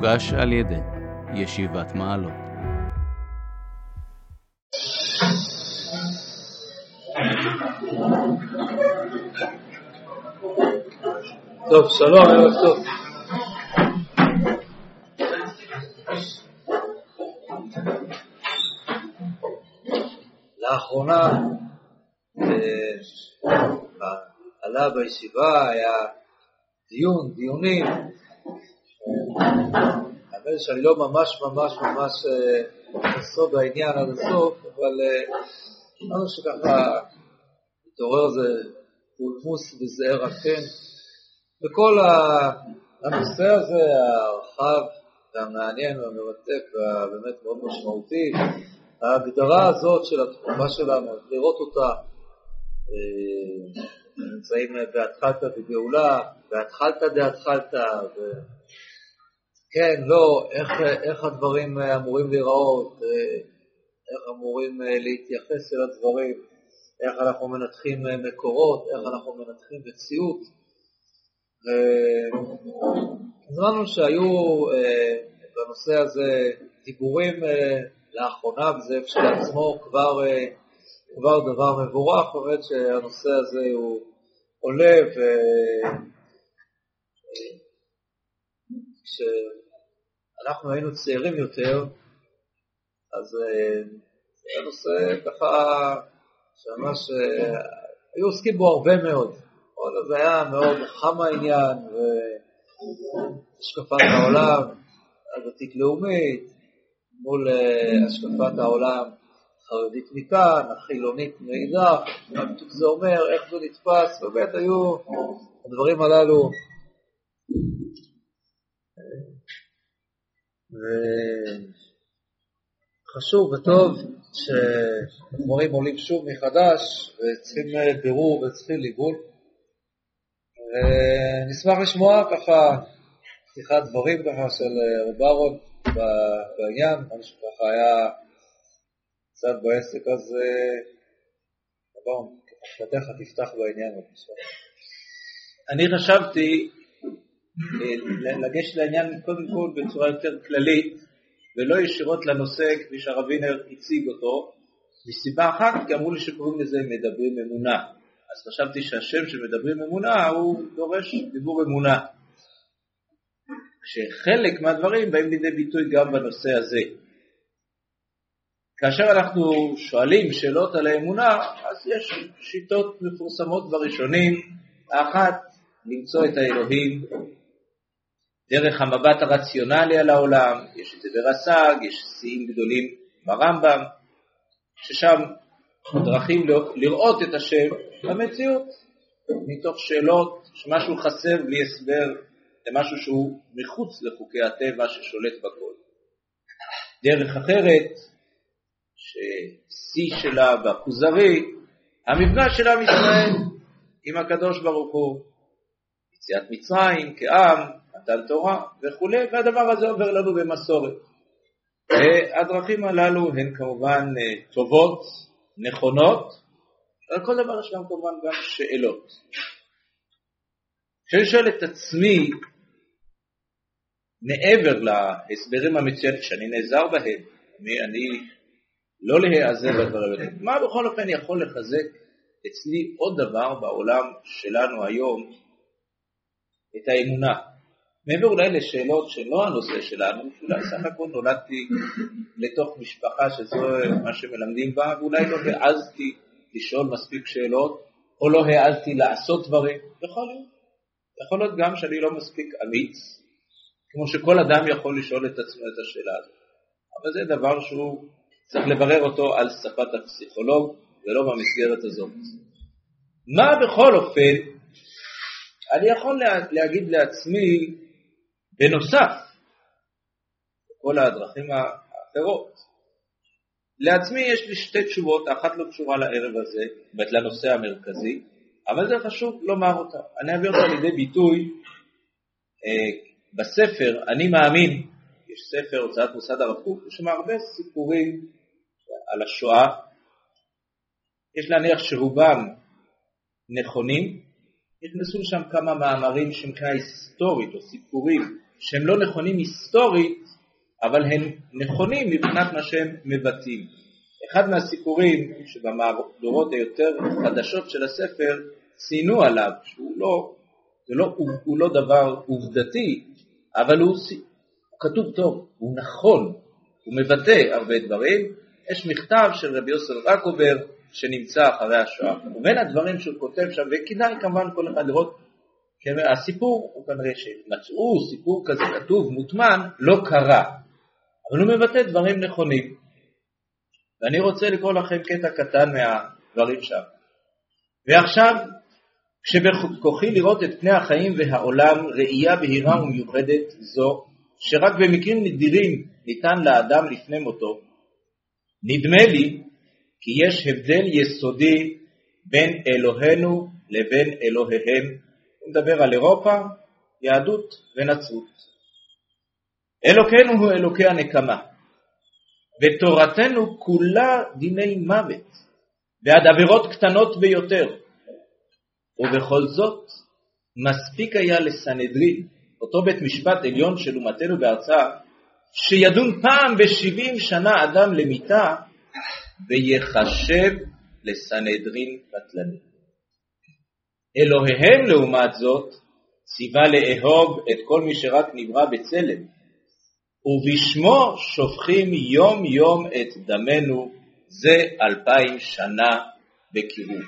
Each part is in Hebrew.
מוגש על ידי ישיבת מעלות. טוב, שלום, ערב טוב. לאחרונה אה, עלה בישיבה, היה דיון, דיונים. האמת שאני לא ממש ממש ממש בסוד אה, העניין עד הסוף, אבל אמרנו אה, שככה התעורר איזה פולמוס וזעיר עקן. וכל הנושא הזה, הרחב והמעניין והמרתק והבאמת מאוד משמעותי, ההגדרה הזאת של התקופה שלנו, לראות אותה, אה, נמצאים בהתחלתא דגאולה, בהתחלתא דהתחלתא, כן, לא, איך, איך הדברים אמורים להיראות, אה, איך אמורים אה, להתייחס אל הדברים, איך אנחנו מנתחים מקורות, איך אנחנו מנתחים מציאות. אז אמרנו שהיו בנושא הזה דיבורים לאחרונה, וזה כשלעצמו כבר, אה, כבר דבר מבורך, באמת שהנושא הזה הוא עולה, וכשאנחנו היינו צעירים יותר, אז אה, זה נושא ככה שממש אה, היו עוסקים בו הרבה מאוד. זה היה מאוד חם העניין, והשקפת העולם, הדתית-לאומית, מול אה, השקפת העולם החרדית מכאן, החילונית מאידך, מה זה אומר, איך זה נתפס, באמת היו הדברים הללו. וחשוב וטוב שהדברים עולים שוב מחדש וצריכים אה, בירור וצריכים ליבון. נשמח לשמוע ככה פתיחת דברים ככה של אה, רב אהרון בעניין, משהו ככה היה קצת בעסק, אז אברהם, כפתיך תפתח בעניין בבקשה. אני חשבתי אה, לגשת לעניין קודם כל בצורה יותר כללית ולא ישירות לנושא כפי שהרב וינר הציג אותו מסיבה אחת כי אמרו לי שקוראים לזה מדברים אמונה אז חשבתי שהשם של מדברים אמונה הוא דורש דיבור אמונה שחלק מהדברים באים לידי ביטוי גם בנושא הזה. כאשר אנחנו שואלים שאלות על האמונה, אז יש שיטות מפורסמות בראשונים. האחת, למצוא את האלוהים דרך המבט הרציונלי על העולם, יש את זה ברס"ג, יש שיאים גדולים ברמב"ם, ששם דרכים לראות את השם במציאות, מתוך שאלות שמשהו חסר בלי הסבר למשהו שהוא מחוץ לחוקי הטבע ששולט בכל. דרך אחרת, ששיא שלה בכוזרי, המפגש של עם ישראל עם הקדוש ברוך הוא, יציאת מצרים כעם, מתן תורה וכולי, והדבר הזה עובר לנו במסורת. הדרכים הללו הן כמובן אה, טובות, נכונות, על כל דבר יש גם כמובן גם שאלות. כשאני שואל את עצמי מעבר להסברים המצוינים שאני נעזר בהם, אני לא להיעזר בדברים האלה, מה בכל אופן יכול לחזק אצלי עוד דבר בעולם שלנו היום, את האמונה. מעבר אולי לשאלות שלא הנושא שלנו, שאולי סך הכל נולדתי לתוך משפחה שזה מה שמלמדים בה, ואולי לא העזתי לשאול מספיק שאלות, או לא העזתי לעשות דברים, יכול להיות. יכול להיות גם שאני לא מספיק אמיץ, כמו שכל אדם יכול לשאול את עצמו את השאלה הזאת. אבל זה דבר שהוא צריך לברר אותו על שפת הפסיכולוג ולא במסגרת הזאת. מה בכל אופן אני יכול לה, להגיד לעצמי בנוסף לכל הדרכים האחרות. לעצמי יש לי שתי תשובות, אחת לא קשורה לערב הזה, זאת לנושא המרכזי, אבל זה חשוב לומר אותה. אני אביא אותה לידי ביטוי אה, בספר אני מאמין, יש ספר הוצאת מוסד הרב קוק, יש שם הרבה סיפורים על השואה, יש להניח שרובם נכונים, נכנסו שם כמה מאמרים שמבחינה היסטורית או סיפורים שהם לא נכונים היסטורית, אבל הם נכונים מבחינת מה שהם מבטאים. אחד מהסיפורים שבמהדורות היותר חדשות של הספר ציינו עליו, שהוא לא, זה לא, הוא, הוא לא דבר עובדתי, אבל הוא, הוא כתוב טוב, הוא נכון, הוא מבטא הרבה דברים. יש מכתב של רבי יוסף רקובר שנמצא אחרי השואה, ובין הדברים שהוא כותב שם, וכדאי כמובן כל אחד לראות, הסיפור הוא כנראה שמצאו סיפור כזה כתוב, מוטמן, לא קרה, אבל הוא מבטא דברים נכונים. ואני רוצה לקרוא לכם קטע קטן מהדברים שם. ועכשיו, כשבכוחי לראות את פני החיים והעולם ראייה בהירה ומיוחדת זו, שרק במקרים נדירים ניתן לאדם לפני מותו, נדמה לי כי יש הבדל יסודי בין אלוהינו לבין אלוהיהם. מדבר על אירופה, יהדות ונצרות. אלוקינו הוא אלוקי הנקמה, ותורתנו כולה דיני מוות, ועד עבירות קטנות ביותר. ובכל זאת, מספיק היה לסנהדרין, אותו בית משפט עליון של אומתנו בארצה, שידון פעם בשבעים שנה אדם למיתה, ויחשב לסנהדרין בטלני. אלוהיהם לעומת זאת, ציווה לאהוב את כל מי שרק נברא בצלם, ובשמו שופכים יום יום את דמנו זה אלפיים שנה בקירוב.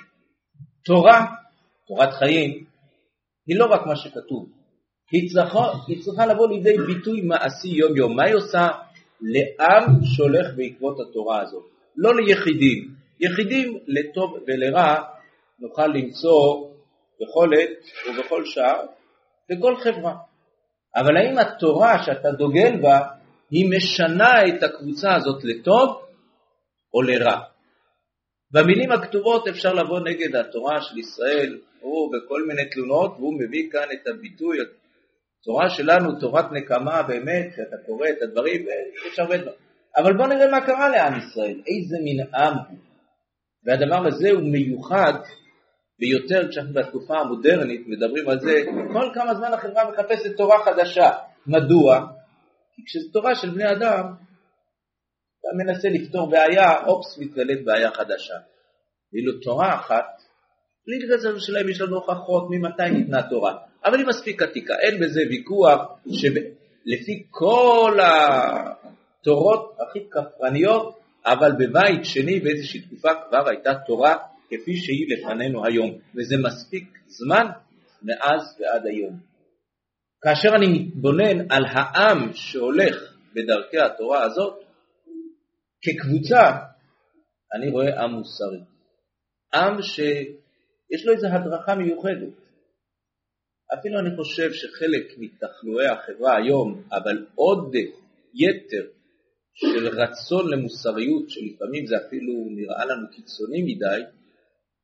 תורה, תורת חיים, היא לא רק מה שכתוב, היא צריכה, היא צריכה לבוא לידי ביטוי מעשי יום יום. מה היא עושה לעם שהולך בעקבות התורה הזאת? לא ליחידים. יחידים לטוב ולרע נוכל למצוא בכל עת ובכל שעה בכל חברה. אבל האם התורה שאתה דוגל בה, היא משנה את הקבוצה הזאת לטוב או לרע? במילים הכתובות אפשר לבוא נגד התורה של ישראל, הוא בכל מיני תלונות, והוא מביא כאן את הביטוי, התורה שלנו, תורת נקמה באמת, כשאתה קורא את הדברים, יש הרבה דברים. אבל בואו נראה מה קרה לעם ישראל, איזה מין עם הוא. והדבר הזה הוא מיוחד ביותר כשאנחנו בתקופה המודרנית מדברים על זה, כל כמה זמן החברה מחפשת תורה חדשה. מדוע? כי כשזו תורה של בני אדם, אתה מנסה לפתור בעיה, אופס, מתגלית בעיה חדשה. ואילו תורה אחת, בלי בגלל שלהם יש לנו הוכחות ממתי ניתנה תורה, אבל היא מספיק עתיקה, אין בזה ויכוח שלפי כל התורות הכי כפרניות, אבל בבית שני באיזושהי תקופה כבר הייתה תורה כפי שהיא לפנינו היום, וזה מספיק זמן מאז ועד היום. כאשר אני מתבונן על העם שהולך בדרכי התורה הזאת, כקבוצה, אני רואה עם מוסרי. עם שיש לו איזו הדרכה מיוחדת. אפילו אני חושב שחלק מתחלואי החברה היום, אבל עוד יתר של רצון למוסריות, שלפעמים זה אפילו נראה לנו קיצוני מדי,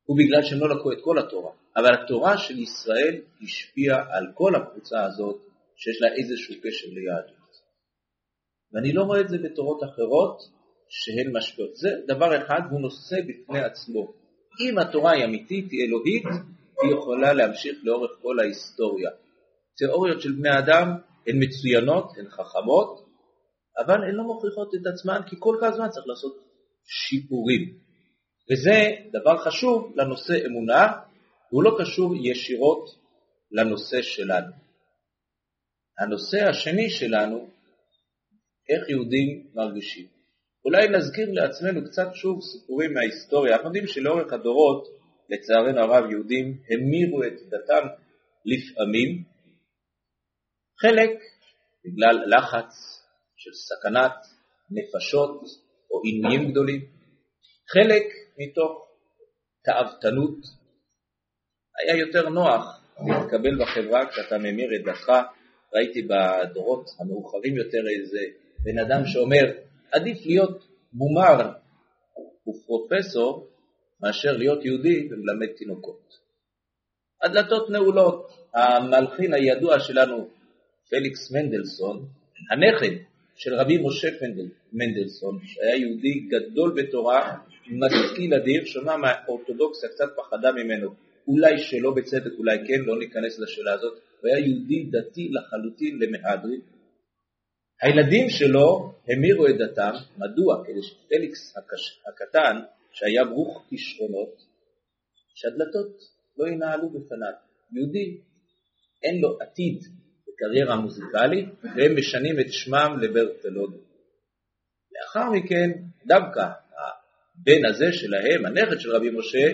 הוא בגלל שהם לא לקחו את כל התורה. אבל התורה של ישראל השפיעה על כל הקבוצה הזאת שיש לה איזשהו קשר ליהדות. ואני לא רואה את זה בתורות אחרות שהן משפיעות. זה דבר אחד והוא נושא בפני עצמו. אם התורה היא אמיתית, היא אלוהית, היא יכולה להמשיך לאורך כל ההיסטוריה. תיאוריות של בני אדם הן מצוינות, הן חכמות, אבל הן לא מוכיחות את עצמן כי כל כך זמן צריך לעשות שיפורים. וזה דבר חשוב לנושא אמונה, והוא לא קשור ישירות לנושא שלנו. הנושא השני שלנו, איך יהודים מרגישים. אולי נזכיר לעצמנו קצת שוב סיפורים מההיסטוריה. אנחנו יודעים שלאורך הדורות, לצערנו הרב, יהודים המירו את דתם לפעמים, חלק בגלל לחץ של סכנת נפשות או עינויים גדולים, חלק מתוך תאוותנות. היה יותר נוח להתקבל בחברה כשאתה ממיר את דתך. ראיתי בדורות המאוחרים יותר איזה בן אדם שאומר, עדיף להיות מומר ופרופסור מאשר להיות יהודי ומלמד תינוקות. הדלתות נעולות. המלחין הידוע שלנו, פליקס מנדלסון, הנכד של רבי משה מנדלסון, שהיה יהודי גדול בתורה, משכיל אדיר, שונה מהאורתודוקסיה, קצת פחדה ממנו. אולי שלא בצדק, אולי כן, לא ניכנס לשאלה הזאת, הוא היה יהודי דתי לחלוטין למהדרין. הילדים שלו המירו את דתם, מדוע? כדי שפליקס הקש... הקטן, שהיה ברוך כישרונות, שהדלתות לא ינהלו בפניו. יהודי, אין לו עתיד בקריירה מוזיקלית, והם משנים את שמם לברטלודו. לאחר מכן, דווקא הבן הזה שלהם, הנכד של רבי משה,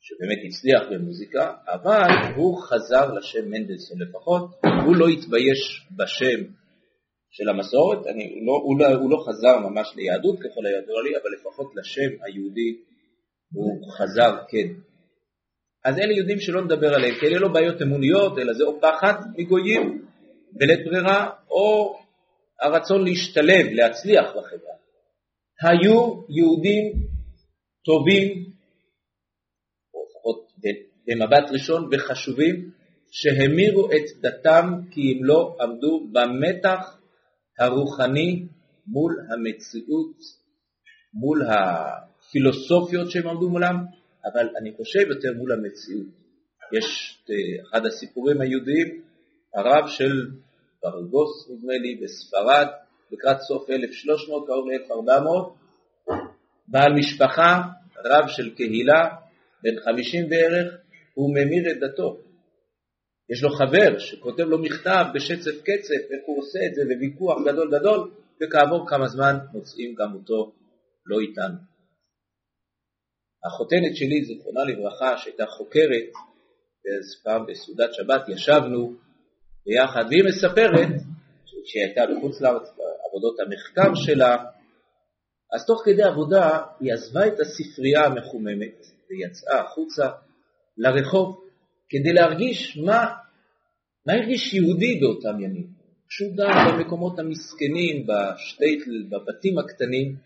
שבאמת הצליח במוזיקה, אבל הוא חזר לשם מנדלסון לפחות, הוא לא התבייש בשם של המסורת, אני, לא, הוא, לא, הוא לא חזר ממש ליהדות ככל הידוע לי, אבל לפחות לשם היהודי הוא חזר כן. אז אלה יהודים שלא נדבר עליהם, כי אלה לא בעיות אמוניות, אלא זה או פחד מגויים בלית ברירה, או הרצון להשתלב, להצליח בחברה. היו יהודים טובים, לפחות במבט ראשון, וחשובים, שהמירו את דתם כי הם לא עמדו במתח הרוחני מול המציאות, מול הפילוסופיות שהם עמדו מולם, אבל אני חושב יותר מול המציאות. יש אה, אחד הסיפורים היהודיים, הרב של ברגוס נדמה לי בספרד, לקראת סוף 1300, קרוב ל-1400, בעל משפחה, רב של קהילה, בן 50 בערך, הוא ממיר את דתו. יש לו חבר שכותב לו מכתב בשצף קצף, איך הוא עושה את זה, וויכוח גדול גדול, וכעבור כמה זמן מוצאים גם אותו לא איתנו. החותנת שלי, זיכרונה לברכה, שהייתה חוקרת, אז פעם בסעודת שבת ישבנו ביחד, והיא מספרת, כשהיא הייתה בחוץ לארץ בעבודות המחקר שלה, אז תוך כדי עבודה היא עזבה את הספרייה המחוממת ויצאה החוצה לרחוב כדי להרגיש מה, מה הרגיש יהודי באותם ימים. כשהוא גר במקומות המסכנים, בשטייטל, בבתים הקטנים,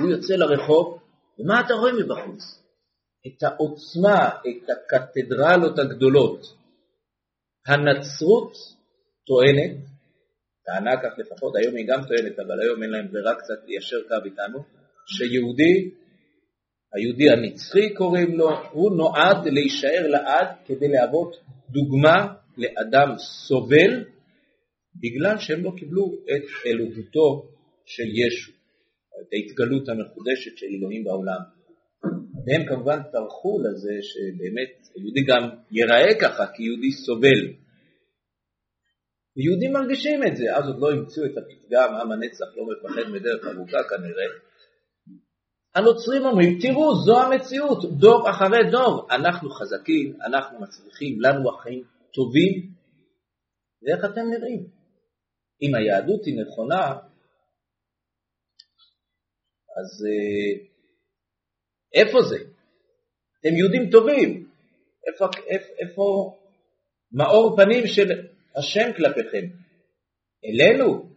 הוא יוצא לרחוב, ומה אתה רואה מבחוץ? את העוצמה, את הקתדרלות הגדולות. הנצרות טוענת, טענה כך לפחות, היום היא גם טוענת, אבל היום אין להם ברירה קצת ליישר קו איתנו, שיהודי, היהודי הנצחי קוראים לו, הוא נועד להישאר לעד כדי להוות דוגמה לאדם סובל, בגלל שהם לא קיבלו את אלוהותו של ישו, את ההתגלות המחודשת של אלוהים בעולם. והם כמובן טרחו לזה שבאמת היהודי גם ייראה ככה כיהודי סובל. ויהודים מרגישים את זה, אז עוד לא המציאו את הפתגם עם הנצח לא מפחד מדרך ארוכה כנראה. הנוצרים אומרים, תראו, זו המציאות, דור אחרי דור, אנחנו חזקים, אנחנו מצליחים, לנו החיים טובים, ואיך אתם נראים? אם היהדות היא נכונה, אז אה, איפה זה? אתם יהודים טובים, איפה, איפה, איפה מאור פנים של השם כלפיכם? אלינו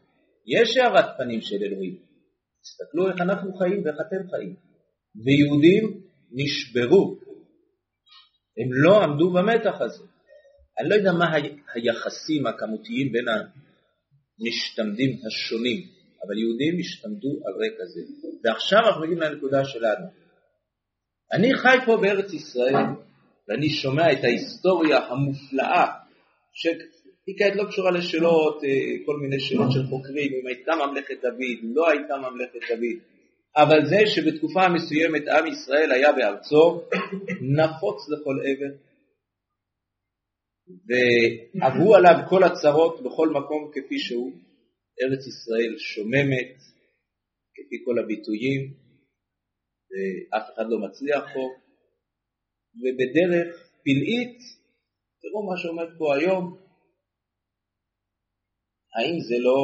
יש הארת פנים של אלוהים. תסתכלו איך אנחנו חיים ואיך אתם חיים. ויהודים נשברו, הם לא עמדו במתח הזה. אני לא יודע מה היחסים הכמותיים בין המשתמדים השונים, אבל יהודים השתמדו על רקע זה. ועכשיו אנחנו מגיעים לנקודה שלנו. אני חי פה בארץ ישראל, ואני שומע את ההיסטוריה המופלאה, שהיא כעת לא קשורה לשאלות, אה, כל מיני שאלות של חוקרים, אם הייתה ממלכת דוד, לא הייתה ממלכת דוד, אבל זה שבתקופה מסוימת עם ישראל היה בארצו, נפוץ לכל עבר, ועברו עליו כל הצרות בכל מקום כפי שהוא, ארץ ישראל שוממת, כפי כל הביטויים, ואף אחד לא מצליח פה, ובדרך פלאית, תראו מה שעומד פה היום, האם זה לא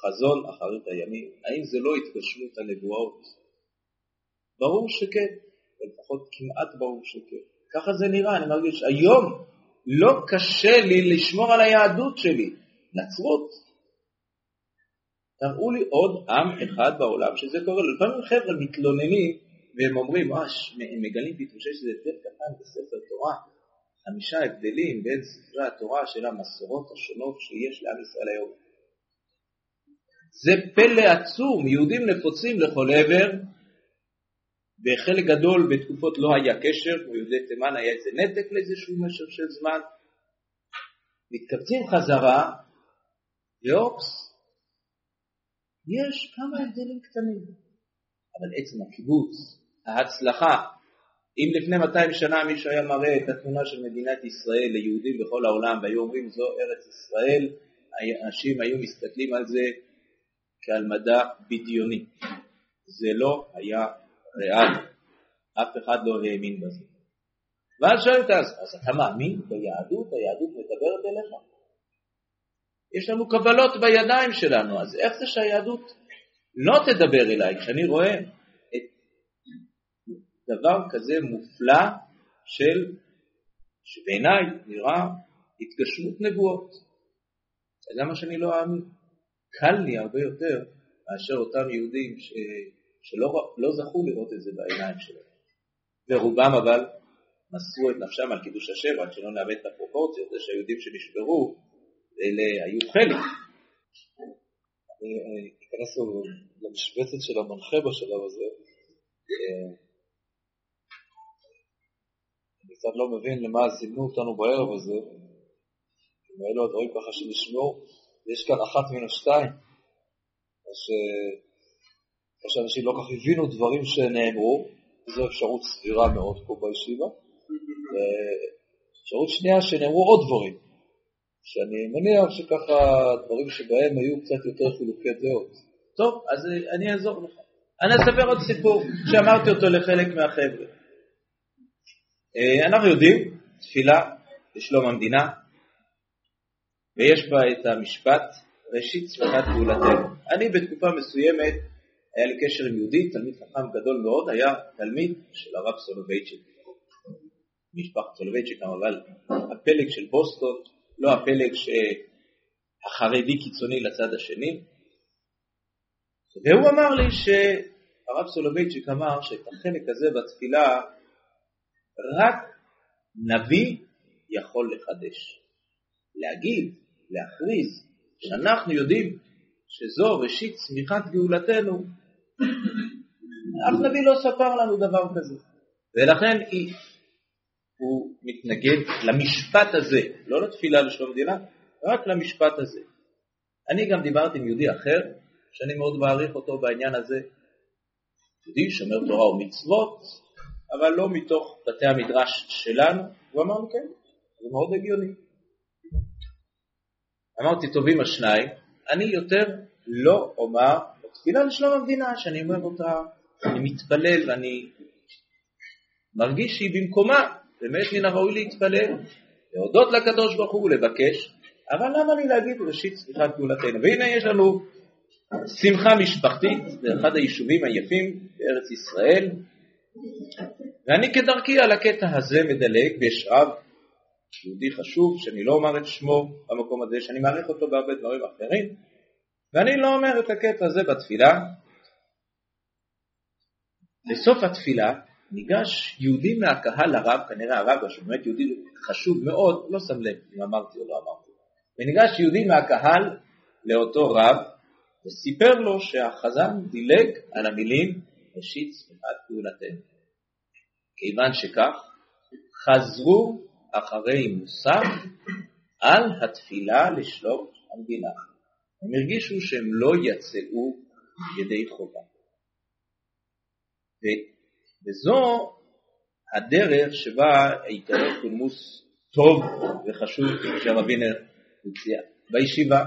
חזון אחרית הימים? האם זה לא התגשמות הנבואות? ברור שכן, לפחות כמעט ברור שכן. ככה זה נראה, אני מרגיש, היום לא קשה לי לשמור על היהדות שלי, נצרות. תראו לי עוד עם אחד בעולם שזה קורה לו. לפעמים חבר'ה מתלוננים והם אומרים, הם מגלים פתאום שיש איזה הבדל קטן בספר תורה, חמישה הבדלים בין ספרי התורה של המסורות השונות שיש לעם ישראל היום. זה פלא עצום, יהודים נפוצים לכל עבר, בחלק גדול בתקופות לא היה קשר, ביהודי תימן היה איזה נתק לאיזשהו משך של זמן. מתקבצים חזרה, ואופס, יש כמה הבדלים קטנים. אבל עצם הקיבוץ, ההצלחה, אם לפני 200 שנה מישהו היה מראה את התמונה של מדינת ישראל ליהודים בכל העולם והיו אומרים זו ארץ ישראל, אנשים היו מסתכלים על זה כעל מדע בדיוני. זה לא היה ריאלי, אף אחד לא האמין בזה. ואז שואלת אז, אז אתה מאמין ביהדות? היהדות מדברת אליך? יש לנו קבלות בידיים שלנו, אז איך זה שהיהדות לא תדבר אליי כשאני רואה את דבר כזה מופלא של, שבעיניי נראה התגשמות נבואות. זה מה שאני לא אאמין. קל לי הרבה יותר מאשר אותם יהודים ש... שלא לא זכו לראות את זה בעיניים שלהם. ורובם אבל מסרו את נפשם על קידוש השם, רק שלא נאבד את הפרופורציות, זה שהיהודים שנשברו, אלה היו חלק. אני אכנס למשבצת של המנחה בשלב הזה. אני קצת לא מבין למה זימנו אותנו בערב הזה, אם אלו הדברים ככה שנשמעו, יש כאן אחת מן השתיים, שאנשים לא כך הבינו דברים שנאמרו, זו אפשרות סבירה מאוד פה בישיבה. אפשרות שנייה, שנאמרו עוד דברים, שאני מניח שככה דברים שבהם היו קצת יותר חילוקי דעות. טוב, אז אני אעזור לך. אני אספר עוד סיפור שאמרתי אותו לחלק מהחבר'ה. אה, אנחנו יודעים, תפילה לשלום המדינה, ויש בה את המשפט ראשית צמיחת גאולתנו. אני בתקופה מסוימת, היה לי קשר עם יהודי, תלמיד חכם גדול מאוד, היה תלמיד של הרב סולובייצ'יק. משפחת סולובייצ'יק, אבל הפלג של בוסטון, לא הפלג החרדי קיצוני לצד השני. והוא אמר לי שהרב סולובייצ'יק אמר שאת החלק הזה בתפילה רק נביא יכול לחדש. להגיד, להכריז, שאנחנו יודעים שזו ראשית צמיחת גאולתנו, אף נביא לא ספר לנו דבר כזה. ולכן היא, הוא מתנגד למשפט הזה, לא לתפילה לשלום מדינה, רק למשפט הזה. אני גם דיברתי עם יהודי אחר, שאני מאוד מעריך אותו בעניין הזה, יהודי שומר תורה ומצוות, אבל לא מתוך בתי המדרש שלנו, הוא אמר כן, זה מאוד הגיוני. אמרתי טובים השניים, אני יותר לא אומר תפילה לשלום המדינה, שאני אומר אותה, אני מתפלל ואני מרגיש שהיא במקומה, באמת מן הראוי להתפלל, להודות לקדוש ברוך הוא ולבקש, אבל למה לי להגיד ראשית צמיחת גאולתנו? והנה יש לנו שמחה משפחתית באחד היישובים היפים בארץ ישראל, ואני כדרכי על הקטע הזה מדלג, ויש יהודי חשוב, שאני לא אומר את שמו במקום הזה, שאני מעריך אותו בהרבה דברים אחרים, ואני לא אומר את הקטע הזה בתפילה. בסוף התפילה ניגש יהודי מהקהל לרב, כנראה הרב, שהוא באמת יהודי חשוב מאוד, לא שם לב אם אמרתי או לא אמרתי, וניגש יהודי מהקהל לאותו רב וסיפר לו שהחזן דילג על המילים ראשית צמיחת פעולתנו. כיוון שכך, חזרו אחרי מוסר על התפילה לשלום המדינה. הם הרגישו שהם לא יצאו ידי חובה. וזו הדרך שבה העיקרי קולמוס טוב וחשוב שהרבינר הציע. בישיבה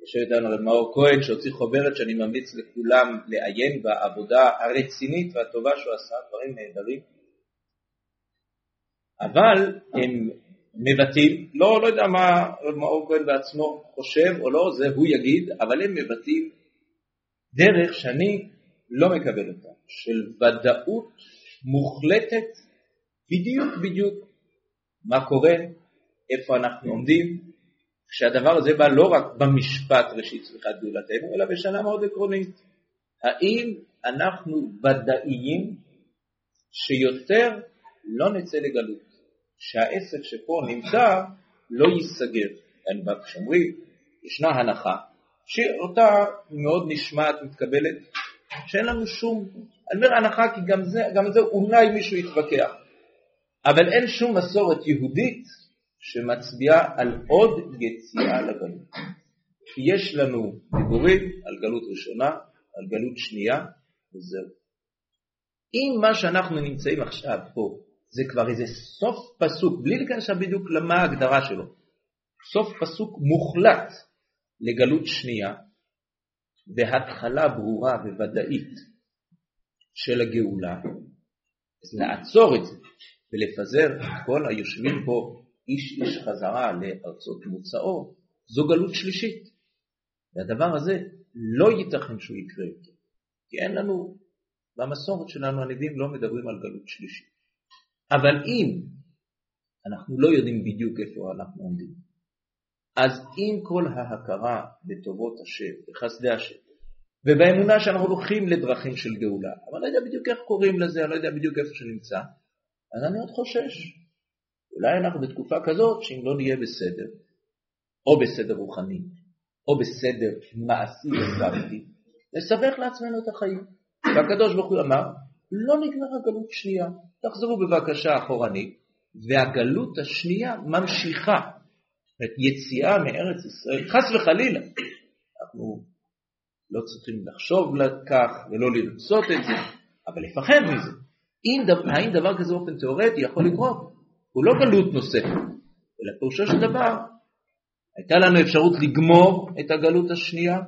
יושב איתנו רב מאור כהן שהוציא חוברת שאני ממליץ לכולם לעיין בעבודה הרצינית והטובה שהוא עשה, דברים נהדרים. אבל הם מבטאים, לא, לא יודע מה מאור כהן בעצמו חושב או לא, זה הוא יגיד, אבל הם מבטאים דרך שאני לא מקבל אותה, של ודאות מוחלטת בדיוק בדיוק מה קורה, איפה אנחנו עומדים, כשהדבר הזה בא לא רק במשפט ראשית צמיחת גאולתנו, אלא בשנה מאוד עקרונית. האם אנחנו ודאיים שיותר לא נצא לגלות, שהעסק שפה נמצא לא ייסגר. כשאומרים, ישנה הנחה, שאותה מאוד נשמעת, מתקבלת, שאין לנו שום, אני אומר הנחה כי גם זה, גם זה אולי מישהו יתווכח, אבל אין שום מסורת יהודית שמצביעה על עוד יציאה לגלות. יש לנו דיבורים על גלות ראשונה, על גלות שנייה, וזהו. אם מה שאנחנו נמצאים עכשיו פה זה כבר איזה סוף פסוק, בלי להיכנס בדיוק למה ההגדרה שלו, סוף פסוק מוחלט לגלות שנייה, והתחלה ברורה וודאית של הגאולה, אז לעצור את זה ולפזר את כל היושבים פה איש איש חזרה לארצות מוצאו, זו גלות שלישית. והדבר הזה לא ייתכן שהוא יקרה יותר, כי אין לנו, במסורת שלנו הנביאים לא מדברים על גלות שלישית. אבל אם אנחנו לא יודעים בדיוק איפה אנחנו עומדים, אז עם כל ההכרה בטובות השם, בחסדי השם, ובאמונה שאנחנו הולכים לדרכים של גאולה, אבל לא יודע בדיוק איך קוראים לזה, אני לא יודע בדיוק איפה שנמצא, אז אני עוד חושש. אולי אנחנו בתקופה כזאת שאם לא נהיה בסדר, או בסדר רוחני, או בסדר מעשי ופרקטי, נסבך לעצמנו את החיים. והקדוש ברוך הוא אמר, לא נגמרה גלות שנייה, תחזרו בבקשה אחורנית, והגלות השנייה ממשיכה. את יציאה מארץ ישראל, חס וחלילה, אנחנו לא צריכים לחשוב לכך ולא לרצות את זה, אבל לפחד מזה. האם דבר כזה באופן תיאורטי יכול לקרות? הוא לא גלות נוספת, אלא פירושו של דבר, הייתה לנו אפשרות לגמור את הגלות השנייה,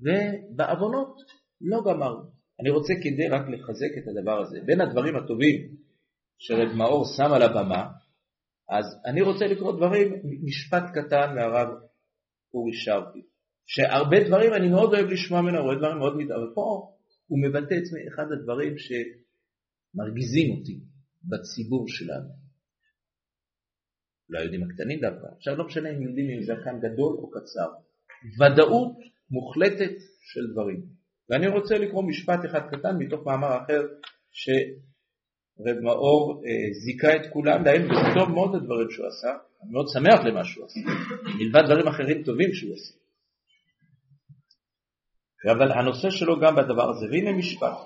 ובעוונות לא גמרנו. אני רוצה כדי רק לחזק את הדבר הזה. בין הדברים הטובים שרב מאור שם על הבמה, אז אני רוצה לקרוא דברים, משפט קטן מהרב אורי שרפי, שהרבה דברים אני מאוד אוהב לשמוע ממנו, הרבה דברים מאוד מתאר, ופה הוא מבטא את אחד הדברים שמרגיזים אותי בציבור שלנו. לא היהודים הקטנים דווקא, עכשיו לא משנה אם יהודים עם זקן גדול או קצר, ודאות מוחלטת של דברים. ואני רוצה לקרוא משפט אחד קטן מתוך מאמר אחר שרב מאור אה, זיכה את כולם, להם טוב מאוד הדברים שהוא עשה, אני מאוד שמח למה שהוא עשה, מלבד דברים אחרים טובים שהוא עשה. אבל הנושא שלו גם בדבר הזה, והנה משפט.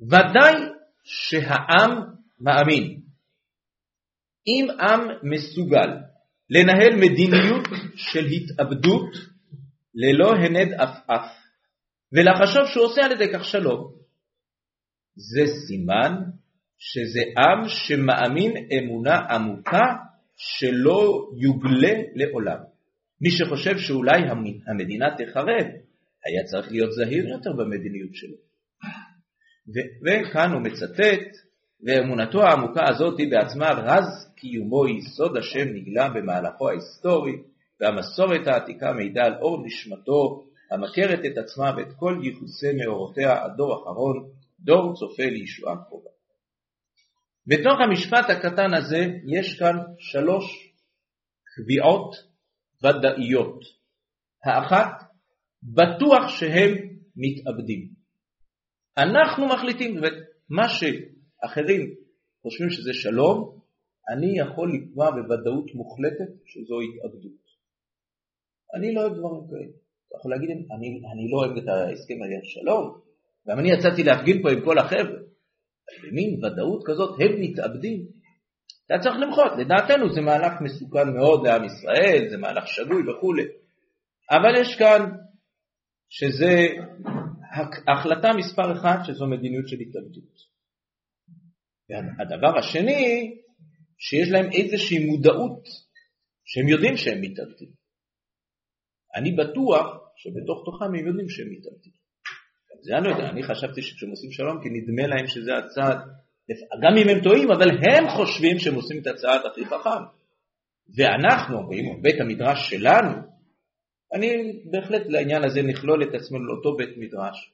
ודאי שהעם מאמין. אם עם מסוגל לנהל מדיניות של התאבדות ללא הנד עפעף, ולחשוב שהוא עושה על ידי כך שלום. זה סימן שזה עם שמאמין אמונה עמוקה שלא יוגלה לעולם. מי שחושב שאולי המדינה תחרב, היה צריך להיות זהיר יותר במדיניות שלו. וכאן הוא מצטט, ואמונתו העמוקה הזאת היא בעצמה רז קיומו יסוד השם נגלה במהלכו ההיסטורי, והמסורת העתיקה מעידה על אור נשמתו המכרת את עצמה ואת כל ייחוסי מאורותיה עד דור אחרון, דור צופה לישועה קרובה. בתוך המשפט הקטן הזה יש כאן שלוש קביעות ודאיות. האחת, בטוח שהם מתאבדים. אנחנו מחליטים, זאת אומרת, מה שאחרים חושבים שזה שלום, אני יכול לקבוע בוודאות מוחלטת שזו התאבדות. אני לא אוהב דברים כאלה. אתה יכול להגיד, אני, אני לא אוהב את ההסכם על יד שלום, גם אני יצאתי להפגין פה עם כל החבר'ה. במין ודאות כזאת הם מתאבדים. אתה צריך למחות, לדעתנו זה מהלך מסוכן מאוד לעם ישראל, זה מהלך שגוי וכולי. אבל יש כאן שזה החלטה מספר אחת שזו מדיניות של התאבדות. והדבר השני, שיש להם איזושהי מודעות שהם יודעים שהם מתאבדים. אני בטוח שבתוך תוכם הם יודעים שהם מתאבדים. זה אני לא יודע, אני חשבתי שכשהם עושים שלום כי נדמה להם שזה הצעד, גם אם הם טועים, אבל הם חושבים שהם עושים את הצעד הכי חכם. ואנחנו, אומרים, בית המדרש שלנו, אני בהחלט לעניין הזה נכלול את עצמנו לאותו בית מדרש.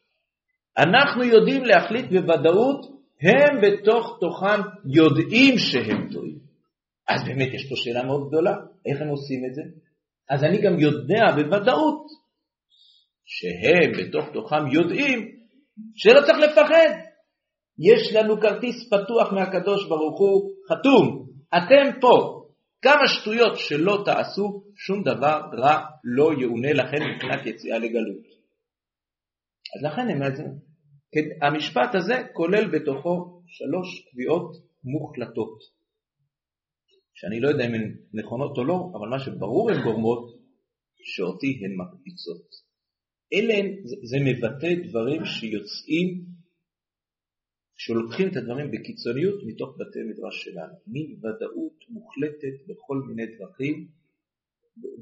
אנחנו יודעים להחליט בוודאות, הם בתוך תוכם יודעים שהם טועים. אז באמת יש פה שאלה מאוד גדולה, איך הם עושים את זה? אז אני גם יודע בוודאות שהם בתוך תוכם יודעים שלא צריך לפחד. יש לנו כרטיס פתוח מהקדוש ברוך הוא, חתום, אתם פה. כמה שטויות שלא תעשו, שום דבר רע לא יאונה לכם מבחינת יציאה לגלות. אז לכן הם... כן, המשפט הזה כולל בתוכו שלוש קביעות מוחלטות, שאני לא יודע אם הן נכונות או לא, אבל מה שברור הן גורמות, שאותי הן מקפיצות. אלה הן, זה, זה מבטא דברים שיוצאים, שלוקחים את הדברים בקיצוניות מתוך בתי מדרש שלנו, מין ודאות מוחלטת בכל מיני דרכים.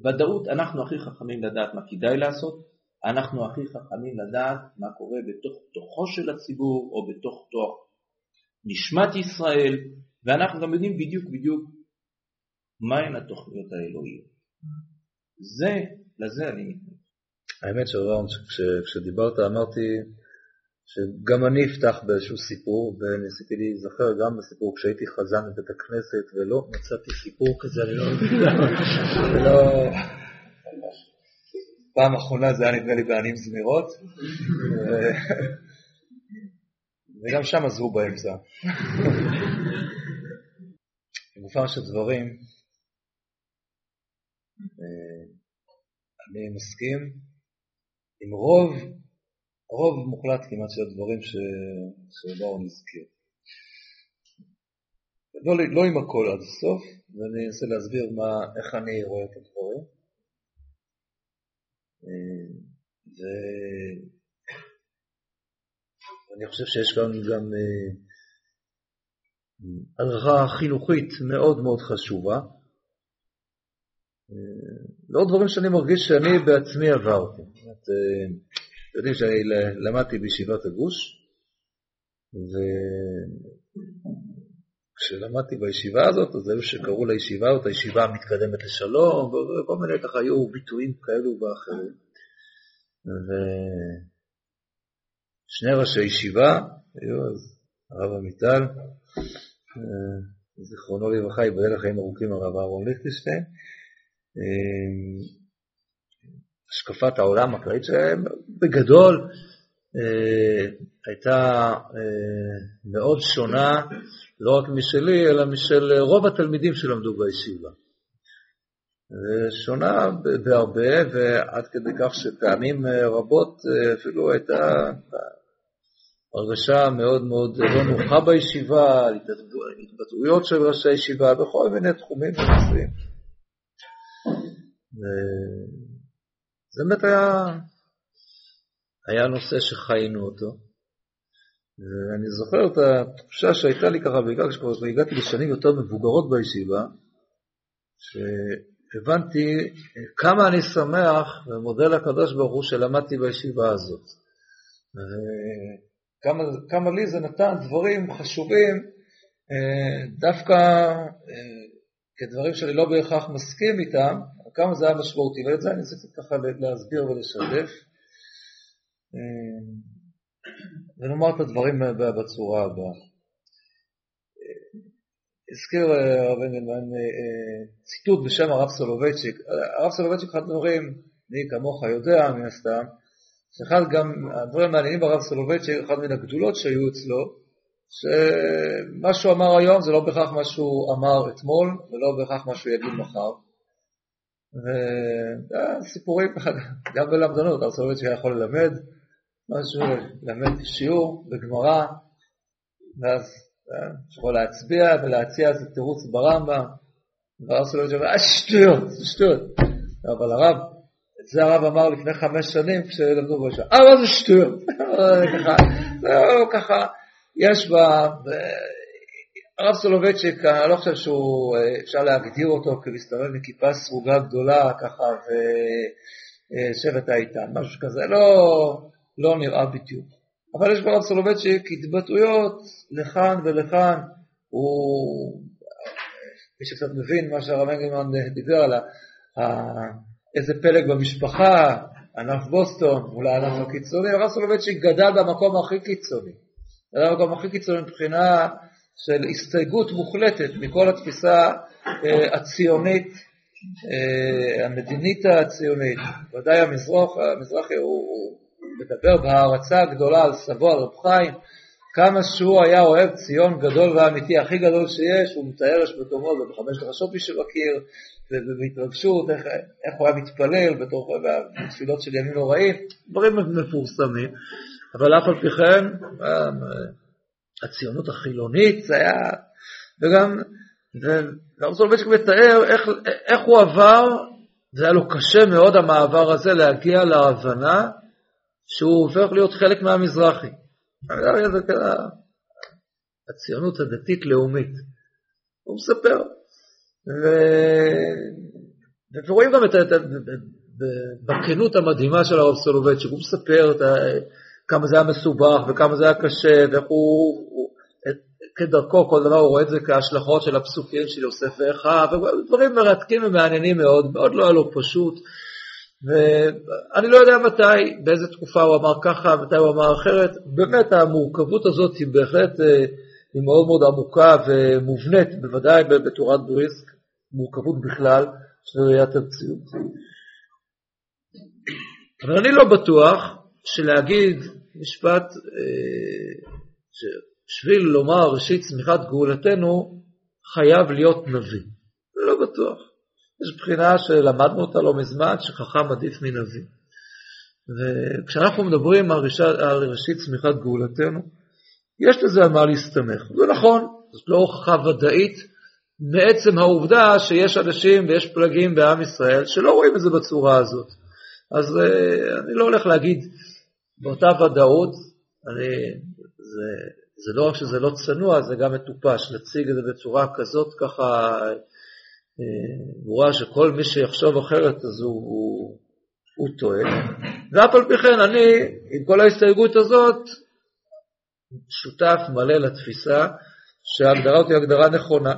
ודאות, אנחנו הכי חכמים לדעת מה כדאי לעשות, אנחנו הכי חכמים לדעת מה קורה בתוך תוכו של הציבור או בתוך תוך נשמת ישראל, ואנחנו גם יודעים בדיוק בדיוק מהן התוכניות האלוהיות. זה, לזה אני מתנגד. האמת שרון, כשדיברת אמרתי שגם אני אפתח באיזשהו סיפור, וניסיתי להיזכר גם בסיפור כשהייתי חזן בבית הכנסת ולא מצאתי סיפור כזה, אני לא ולא... פעם אחרונה זה היה נדמה לי בעניים זמירות, וגם שם עזרו באמצע. לגופם של דברים, אה, אני מסכים עם רוב, רוב מוחלט כמעט של הדברים שבאו נזכיר. לא, לא עם הכל עד הסוף, ואני אנסה להסביר מה, איך אני רואה את הדברים. אה, ואני חושב שיש כאן גם אה, הדרכה חינוכית מאוד מאוד חשובה. לא דברים שאני מרגיש שאני בעצמי עברתי. אתם יודעים שאני למדתי בישיבת הגוש, וכשלמדתי בישיבה הזאת, אז היו שקראו לישיבה אותה ישיבה המתקדמת לשלום, וכל מיני ככה היו ביטויים כאלו ואחרים. ושני ראשי ישיבה היו אז הרב עמיטל, אה, זיכרונו לברכה, ייבדל לחיים ארוכים הרב אהרון ליכטנשטיין, אה, השקפת העולם הכללית בגדול אה, הייתה מאוד שונה לא רק משלי, אלא משל רוב התלמידים שלמדו בישיבה. שונה בהרבה, ועד כדי כך שפעמים רבות אפילו הייתה הרגשה מאוד מאוד לא נוחה בישיבה, התבטאויות של ראשי ישיבה בכל מיני תחומים ונושאים. זה באמת היה, היה נושא שחיינו אותו. ואני זוכר את התחושה שהייתה לי ככה, בעיקר כשכבר הגעתי לשנים יותר מבוגרות בישיבה, שהבנתי כמה אני שמח ומודה לקדוש ברוך הוא שלמדתי בישיבה הזאת. כמה, כמה לי זה נתן דברים חשובים אה, דווקא אה, כדברים שאני לא בהכרח מסכים איתם, כמה זה היה משמעותי, ואת זה אני רוצה ככה להסביר ולשתף. אה, ונאמר את הדברים בצורה הבאה. הזכיר הרב אנגלמן ציטוט בשם הרב סולובייצ'יק. הרב סולובייצ'יק, אחד הדברים, אני כמוך יודע מן הסתם, שאחד גם הדברים המעניינים ברב סולובייצ'יק, אחת מן הגדולות שהיו אצלו, שמה שהוא אמר היום זה לא בהכרח מה שהוא אמר אתמול, ולא בהכרח מה שהוא יגיד מחר. וסיפורים, גם בלמדנות, הרב סולובייצ'יק היה יכול ללמד, משהו, ללמד שיעור בגמרא, ואז יכול להצביע ולהציע איזה תירוץ ברמב"ם, סולובייצ'יק אומר, אה שטויות, שטויות. אבל הרב את זה הרב אמר לפני חמש שנים כשלמדו בו. אה, מה זה שטויות? זהו, ככה, יש בה... הרב סולובייצ'יק, אני לא חושב שהוא, אפשר להגדיר אותו כמסתובב עם כיפה סרוגה גדולה ככה ושבט האיתן, משהו כזה, לא, לא נראה בדיוק. אבל יש ברב סולובייצ'יק התבטאויות לכאן ולכאן, הוא, מי שקצת מבין מה שהרב אנגלמן דיבר על איזה פלג במשפחה, ענף בוסטון, אולי הענף הקיצוני, הרב סולובייצ'יק גדל במקום הכי קיצוני. גדל במקום הכי קיצוני מבחינה של הסתייגות מוחלטת מכל התפיסה אה, הציונית, אה, המדינית הציונית. ודאי המזרח, המזרחי הוא, הוא מדבר בהערצה גדולה על סבו, על רב חיים, כמה שהוא היה אוהב ציון גדול ואמיתי, הכי גדול שיש, הוא מתאר יש מקומות, ובחמש לחשות מי שמכיר, ובהתרגשות, איך, איך הוא היה מתפלל בתוך, בתפילות של ימים נוראים, דברים מפורסמים, אבל אף על פי כן, הציונות החילונית, זה היה, וגם, והרב סולובייצ'יק מתאר איך, איך הוא עבר, זה היה לו קשה מאוד המעבר הזה להגיע להבנה שהוא הופך להיות חלק מהמזרחי. הציונות הדתית-לאומית. הוא מספר. ו... ורואים גם את, את, בכנות המדהימה של הרב סולובייצ'יק, הוא מספר את, כמה זה היה מסובך וכמה זה היה קשה, ואיך הוא, הוא כדרכו, כל דבר הוא רואה את זה כהשלכות של הפסוקים של יוסף ואחיו, ודברים מרתקים ומעניינים מאוד, מאוד לא היה לו פשוט. ואני לא יודע מתי, באיזה תקופה הוא אמר ככה, מתי הוא אמר אחרת. באמת המורכבות הזאת היא בהחלט אה, היא מאוד מאוד עמוקה ומובנית, בוודאי בתורת בריסק, מורכבות בכלל של ראיית המציאות. אבל אני לא בטוח שלהגיד משפט, אה, ששביל לומר ראשית צמיחת גאולתנו, חייב להיות נביא. לא בטוח. יש בחינה שלמדנו אותה לא מזמן, שחכם עדיף מנביא. וכשאנחנו מדברים על, ראשית, צמיחת גאולתנו, יש לזה על מה להסתמך. זה נכון, זאת לא הוכחה ודאית מעצם העובדה שיש אנשים ויש פלגים בעם ישראל שלא רואים את זה בצורה הזאת. אז uh, אני לא הולך להגיד באותה ודאות, אני, זה, זה לא רק שזה לא צנוע, זה גם מטופש, להציג את זה בצורה כזאת ככה ברורה שכל מי שיחשוב אחרת אז הוא, הוא, הוא טועה. ואף על פי כן אני, עם כל ההסתייגות הזאת, שותף מלא לתפיסה שההגדרה הזאת היא הגדרה נכונה.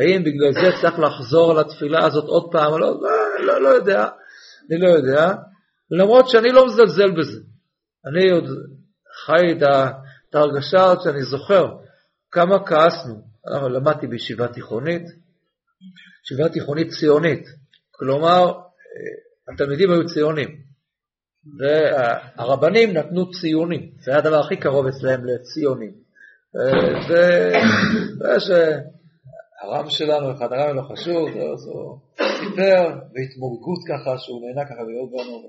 האם בגלל זה צריך לחזור על התפילה הזאת עוד פעם? לא, לא, לא יודע, אני לא יודע, למרות שאני לא מזלזל בזה. אני עוד חי את ההרגשה הזאת שאני זוכר כמה כעסנו. למדתי בישיבה תיכונית, ישיבה תיכונית ציונית, כלומר אה, התלמידים היו ציונים, והרבנים נתנו ציונים, זה היה הדבר הכי קרוב אצלם לציונים. אה, הרם שלנו, אחד הרם לא חשוב, הוא סיפר בהתמורגות ככה, שהוא נהנה ככה לראות בנו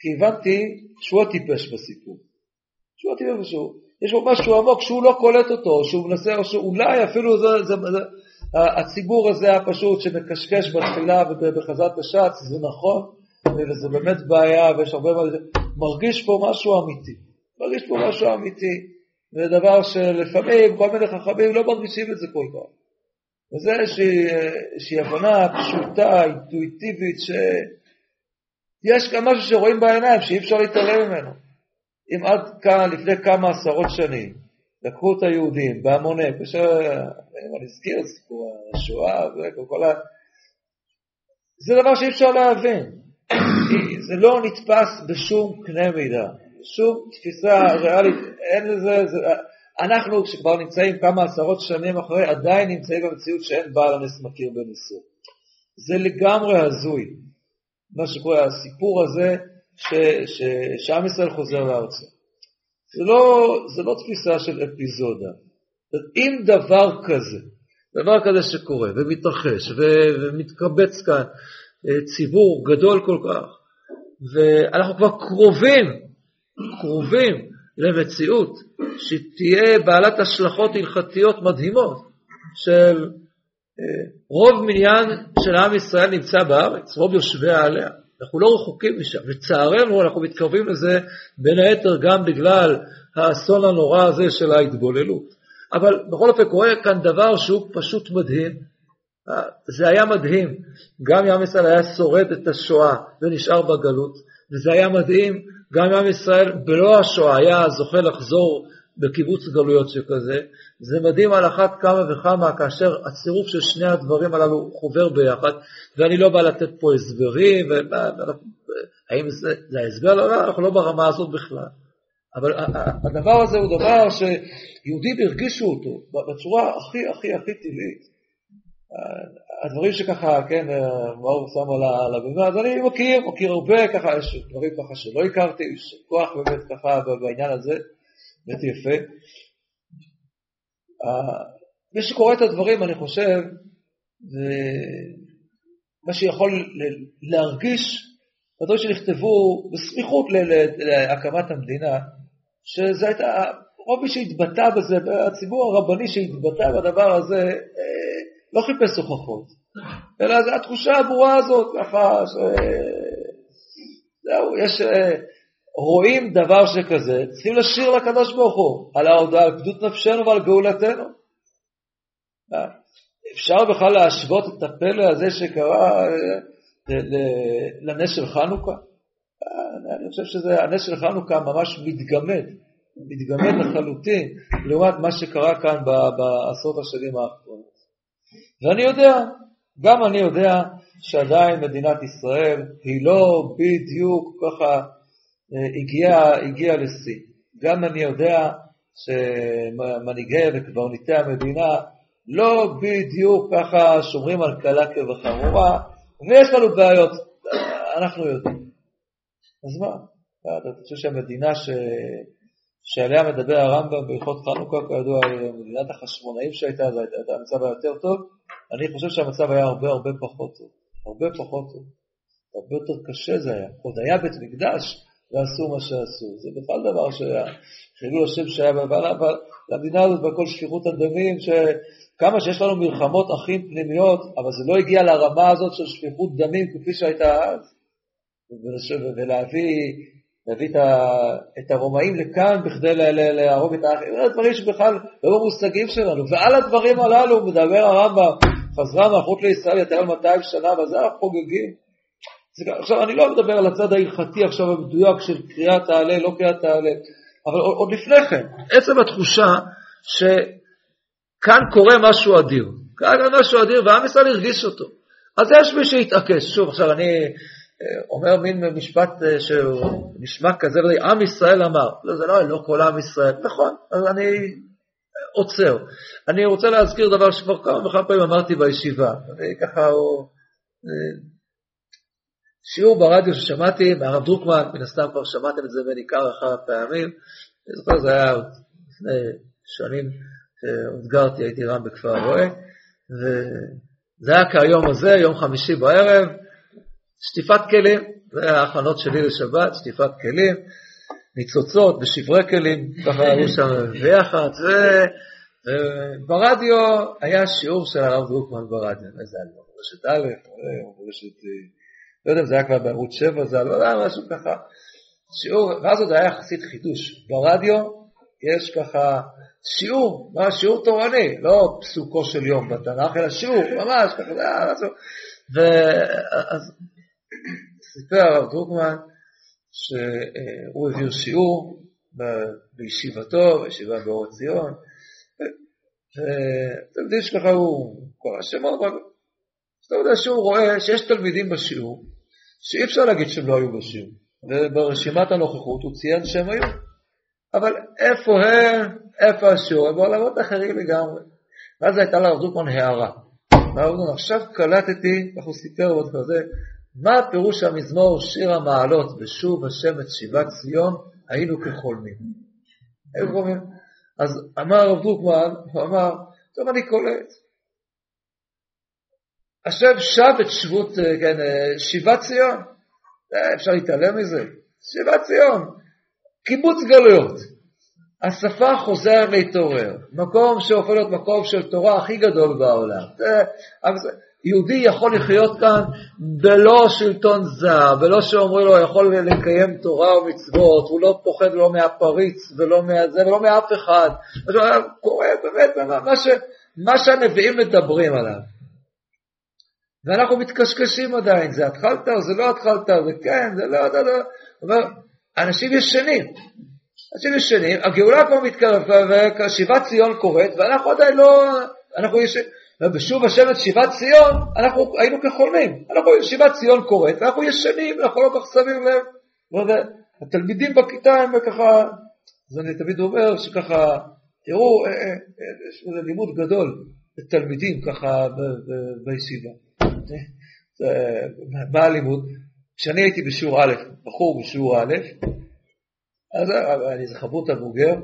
כי הבנתי שהוא הטיפש בסיפור. שהוא הטיפש שהוא. יש בו משהו עמוק שהוא לא קולט אותו, שהוא מנסה, או שאולי אפילו זה, זה, זה, הציבור הזה הפשוט שמקשקש בתפילה ובחזרת השץ, זה נכון, וזה באמת בעיה, ויש הרבה מה... מרגיש פה משהו אמיתי. מרגיש פה משהו אמיתי. זה דבר שלפעמים כל מיני חכמים לא מרגישים את זה כל כך. וזה איזושהי הבנה פשוטה, אינטואיטיבית, שיש גם משהו שרואים בעיניים שאי אפשר להתעלם ממנו. אם עד כאן, לפני כמה עשרות שנים, לקחו את היהודים בהמוני, אני אזכיר את סיפור השואה וכל ה... זה דבר שאי אפשר להבין. זה לא נתפס בשום קנה מידה, שום תפיסה ריאלית, אין לזה, זה, אנחנו כשכבר נמצאים כמה עשרות שנים אחרי, עדיין נמצאים במציאות שאין בעל הנס מכיר בניסור. זה לגמרי הזוי, מה שקורה, הסיפור הזה שעם ישראל חוזר לארצו. זה לא, זה לא תפיסה של אפיזודה. אם דבר כזה, דבר כזה שקורה ומתרחש ומתקבץ כאן אה, ציבור גדול כל כך, ואנחנו כבר קרובים, קרובים למציאות שתהיה בעלת השלכות הלכתיות מדהימות של רוב מניין של עם ישראל נמצא בארץ, רוב יושביה עליה. אנחנו לא רחוקים משם. לצערנו אנחנו מתקרבים לזה בין היתר גם בגלל האסון הנורא הזה של ההתבוללות. אבל בכל אופן קורה כאן דבר שהוא פשוט מדהים. זה היה מדהים, גם עם ישראל היה שורד את השואה ונשאר בגלות, וזה היה מדהים, גם עם ישראל בלא השואה היה זוכה לחזור בקיבוץ גלויות שכזה, זה מדהים על אחת כמה וכמה כאשר הצירוף של שני הדברים הללו חובר ביחד, ואני לא בא לתת פה הסברים, האם זה, זה ההסבר? לא, לא, אנחנו לא ברמה הזאת בכלל. אבל הדבר הזה הוא דבר שיהודים הרגישו אותו בצורה הכי הכי הכי טבעית. הדברים שככה, כן, מאור שם על הבימה, אז אני מכיר, מכיר הרבה, ככה, יש דברים ככה שלא הכרתי, יש כוח באמת ככה בעניין הזה, באמת יפה. מי שקורא את הדברים, אני חושב, מה שיכול להרגיש, הדברים שנכתבו בסמיכות להקמת המדינה, שזה הייתה, רוב מי שהתבטא בזה, הציבור הרבני שהתבטא בדבר הזה, אה, לא חיפש הוכחות, אלא זו התחושה הברורה הזאת, ככה, ש... זהו, יש, אה, רואים דבר שכזה, צריכים לשיר לקדוש ברוך הוא, על ההודעה, על גדות נפשנו ועל גאולתנו. אה, אפשר בכלל להשוות את הפלא הזה שקרה לנס של חנוכה? אני חושב שהנס של חנוכה ממש מתגמד, מתגמד לחלוטין לעומת מה שקרה כאן בעשרות השנים האחרונות. ואני יודע, גם אני יודע שעדיין מדינת ישראל היא לא בדיוק ככה אה, הגיעה הגיע לשיא. גם אני יודע שמנהיגי וקברניטי המדינה לא בדיוק ככה שומרים על קלה כבחמורה, ויש לנו בעיות, אנחנו יודעים. אז מה? אתה חושב שהמדינה ש... שעליה מדבר הרמב"ם בהלכות חנוכה, כידוע, מדינת החשמונאים שהייתה, אז הייתה המצב היותר טוב, אני חושב שהמצב היה הרבה הרבה פחות טוב, הרבה פחות טוב, הרבה יותר קשה זה היה, עוד היה בית מקדש ועשו מה שעשו, זה בכלל דבר שהיה, חילול השם שהיה למדינה הזאת בכל שפיכות הדמים, שכמה שיש לנו מלחמות אחים פנימיות, אבל זה לא הגיע לרמה הזאת של שפיכות דמים כפי שהייתה אז, ולהביא להביא את הרומאים לכאן בכדי להרוג את האחים, זה דברים שבכלל לא במושגים שלנו, ועל הדברים הללו מדבר הרמב"ם, חזרה מלכות לישראל יותר מ-200 שנה, ועל אנחנו חוגגים. עכשיו, אני לא מדבר על הצד ההלכתי עכשיו המדויק של קריאת תעלה, לא קריאת תעלה, אבל עוד לפני כן, עצם התחושה שכאן קורה משהו אדיר, כאן משהו אדיר ועם ישראל הרגיש אותו. אז יש מי שיתעקש, שוב, עכשיו אני אומר מין משפט אה, שהוא נשמע כזה, עם ישראל אמר, לא, זה לא, לא כל עם ישראל, נכון, אז אני עוצר. אני רוצה להזכיר דבר שכבר כמה וכמה פעמים אמרתי בישיבה, אני ככה, הוא, אה, שיעור ברדיו ששמעתי מהרב דרוקמן, מן הסתם כבר שמעתם את זה ממני כמה פעמים, אני זוכר, זה היה לפני שנים שעוד גרתי, הייתי רם בכפר הרועה, וזה היה כהיום הזה, יום חמישי בערב, שטיפת כלים, זה ההכנות שלי לשבת, שטיפת כלים, ניצוצות ושברי כלים, ככה היו שם ביחד, וברדיו היה שיעור של הרב דרוקמן ברדיו, איזה לו, רשת א', רשת, לא יודע אם זה היה כבר בערוץ 7, זה לא יודע, משהו ככה, שיעור, ואז עוד היה יחסית חידוש, ברדיו יש ככה שיעור, מה שיעור תורני, לא פסוקו של יום בתנ"ך, אלא שיעור, ממש, ככה, זה היה משהו, ואז סיפר הרב דרוקמן שהוא העביר שיעור בישיבתו, בישיבה באור עציון, יודעים שככה הוא קורא שמות, אתה יודע שהוא רואה שיש תלמידים בשיעור שאי אפשר להגיד שהם לא היו בשיעור, וברשימת הנוכחות הוא ציין שהם היו, אבל איפה הם, איפה השיעור, הם בעולמות אחרים לגמרי. ואז הייתה לרב דרוקמן הערה. עכשיו קלטתי, איך הוא סיפר עוד כזה, מה פירוש המזמור שיר המעלות בשוב השם את שיבת ציון, היינו כחולמים. אז אמר הרב דרוקמן, הוא אמר, טוב אני קולט. השם שב את שבות, כן, שיבת ציון. אפשר להתעלם מזה? שיבת ציון. קיבוץ גלויות. השפה חוזרת להתעורר. מקום שהופך להיות מקום של תורה הכי גדול בעולם. יהודי יכול לחיות כאן בלא שלטון זר, בלא שאומרים לו יכול לקיים תורה ומצוות, הוא לא פוחד לא מהפריץ ולא מהזה ולא מאף אחד. קורה באמת מה, ש, מה שהנביאים מדברים עליו. ואנחנו מתקשקשים עדיין, זה התחלת או זה לא התחלת, זה כן, זה לא, זה לא. אומר, אנשים ישנים, אנשים ישנים, הגאולה כבר מתקרבת, ושיבת ציון קורית, ואנחנו עדיין לא, אנחנו ישנים, ובשוב השם את שיבת ציון, אנחנו היינו כחולמים, אנחנו, שיבת ציון קורית, ואנחנו ישנים, אנחנו לא כל כך שמים לב, התלמידים בכיתה הם ככה, אז אני תמיד אומר שככה, תראו, אה, אה, אה, יש לימוד גדול לתלמידים ככה בישיבה. מה הלימוד? כשאני הייתי בשיעור א', בחור בשיעור א', אז אני איזה חברותא בוגר,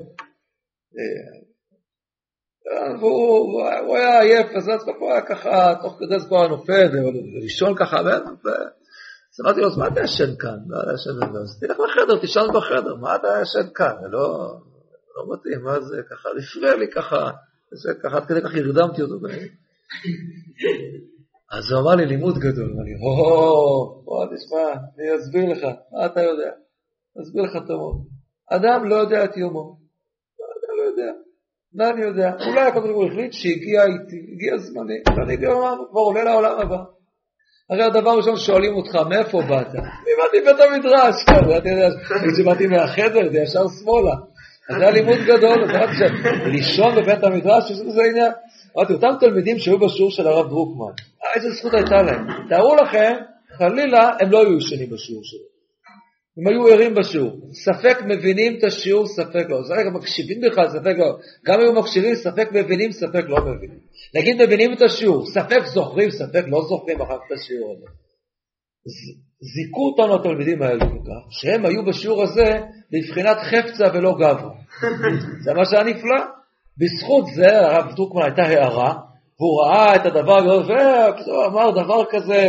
והוא היה עייף, אז הוא היה ככה, תוך כדי זה כבר נופל, ולישון ככה, אז אמרתי לו, אז מה אתה ישן כאן? מה אתה ישן כאן? אז תלך לחדר, תישן בחדר, מה אתה ישן כאן? לא, לא מתאים, מה זה ככה, הפריע לי ככה, עד כדי כך הרדמתי אותו. אז הוא אמר לי לימוד גדול, אמר לי, הו, בוא תשמע, אני אסביר לך, מה אתה יודע? אסביר לך את המון. אדם לא יודע את יומו. אדם לא יודע. מה אני יודע? אולי ברוך הוא החליט שהגיע איתי, הגיע זמני, ואני כבר עולה לעולם הבא. הרי הדבר הראשון שואלים אותך, מאיפה באת? אני באתי מבית המדרש, כזה, אתה יודע, כשבאתי מהחדר, זה ישר שמאלה. זה היה לימוד גדול, שלישון בבית המדרש, יש לזה עניין. אמרתי, אותם תלמידים שהיו בשיעור של הרב דרוקמן, איזה זכות הייתה להם? תארו לכם, חלילה, הם לא היו ישנים בשיעור שלו. הם היו ערים בשיעור. ספק מבינים את השיעור, ספק לא. רגע מקשיבים בכלל, ספק לא. גם היו מקשיבים, ספק מבינים, ספק לא מבינים. נגיד מבינים את השיעור, ספק זוכרים, ספק לא זוכרים אחר כך את השיעור הזה. זיכו אותנו התלמידים האלו בכך, שהם היו בשיעור הזה בבחינת חפצה ולא גברה. זה מה שהיה נפלא. בזכות זה הרב דרוקמן הייתה הערה, והוא ראה את הדבר הזה, והוא אמר דבר כזה,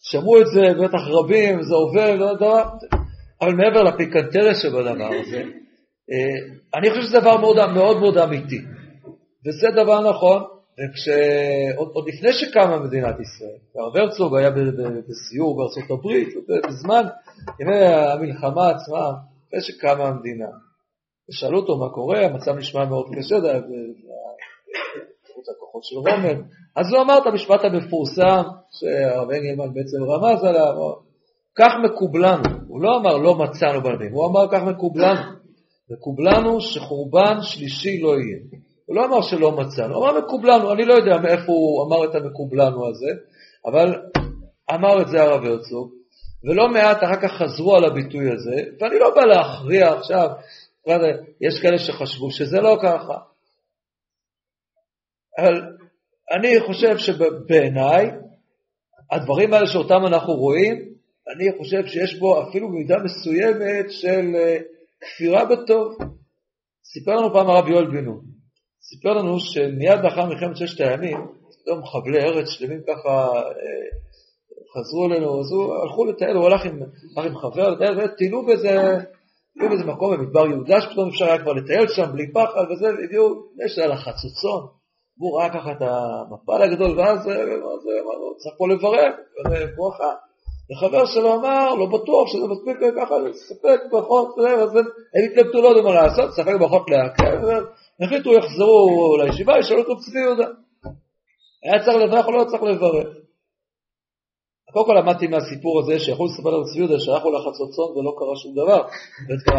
שמעו את זה בטח רבים, זה עובר, לא יודע, אבל מעבר לפיקנטריה שבדבר הזה, אה, אני חושב שזה דבר מאוד מאוד, מאוד אמיתי, וזה דבר נכון, וכשעוד עוד לפני שקמה מדינת ישראל, הרב הרצוג היה בסיור בארצות הברית, בזמן ימי המלחמה עצמה, לפני שקמה המדינה, ושאלו אותו מה קורה, המצב נשמע מאוד קשה, הכוחות של רומם, אז הוא אמר את המשפט המפורסם שהרב אנגלמן בעצם רמז עליו, כך מקובלנו, הוא לא אמר לא מצאנו בנביאים, הוא אמר כך מקובלנו, מקובלנו שחורבן שלישי לא יהיה. הוא לא אמר שלא מצאנו, הוא אמר מקובלנו, אני לא יודע מאיפה הוא אמר את המקובלנו הזה, אבל אמר את זה הרב הרצוג, ולא מעט אחר כך חזרו על הביטוי הזה, ואני לא בא להכריע עכשיו, יש כאלה שחשבו שזה לא ככה, אבל אני חושב שבעיניי, הדברים האלה שאותם אנחנו רואים, אני חושב שיש בו אפילו במידה מסוימת של אה, כפירה בטוב. סיפר לנו פעם הרב יואל בן סיפר לנו שמיד לאחר מלחמת ששת הימים, פתאום חבלי ארץ שלמים ככה אה, חזרו אלינו, אז הוא הלכו לטייל, הוא הלך עם, עם חבר וטיילו באיזה, באיזה מקום במדבר יהודה, שפתאום אפשר היה כבר לטייל שם בלי פחד, וזה, הגיעו, יש על החצוצון, והוא ראה ככה את המפל הגדול, ואז הוא צריך פה לברר, ברכה. וחבר שלו אמר, לא בטוח שזה מספיק ככה לספק ברכות, אז הם התלבטו, לא יודעים מה לעשות, ספק ברכות להקל, והחליטו יחזרו לישיבה, ישאלו אותו צבי יהודה. היה צריך לברך או לא צריך לברך. קודם כל למדתי מהסיפור הזה שיכול לספר לנו צבי יהודה שהלכו לחצוצון ולא קרה שום דבר.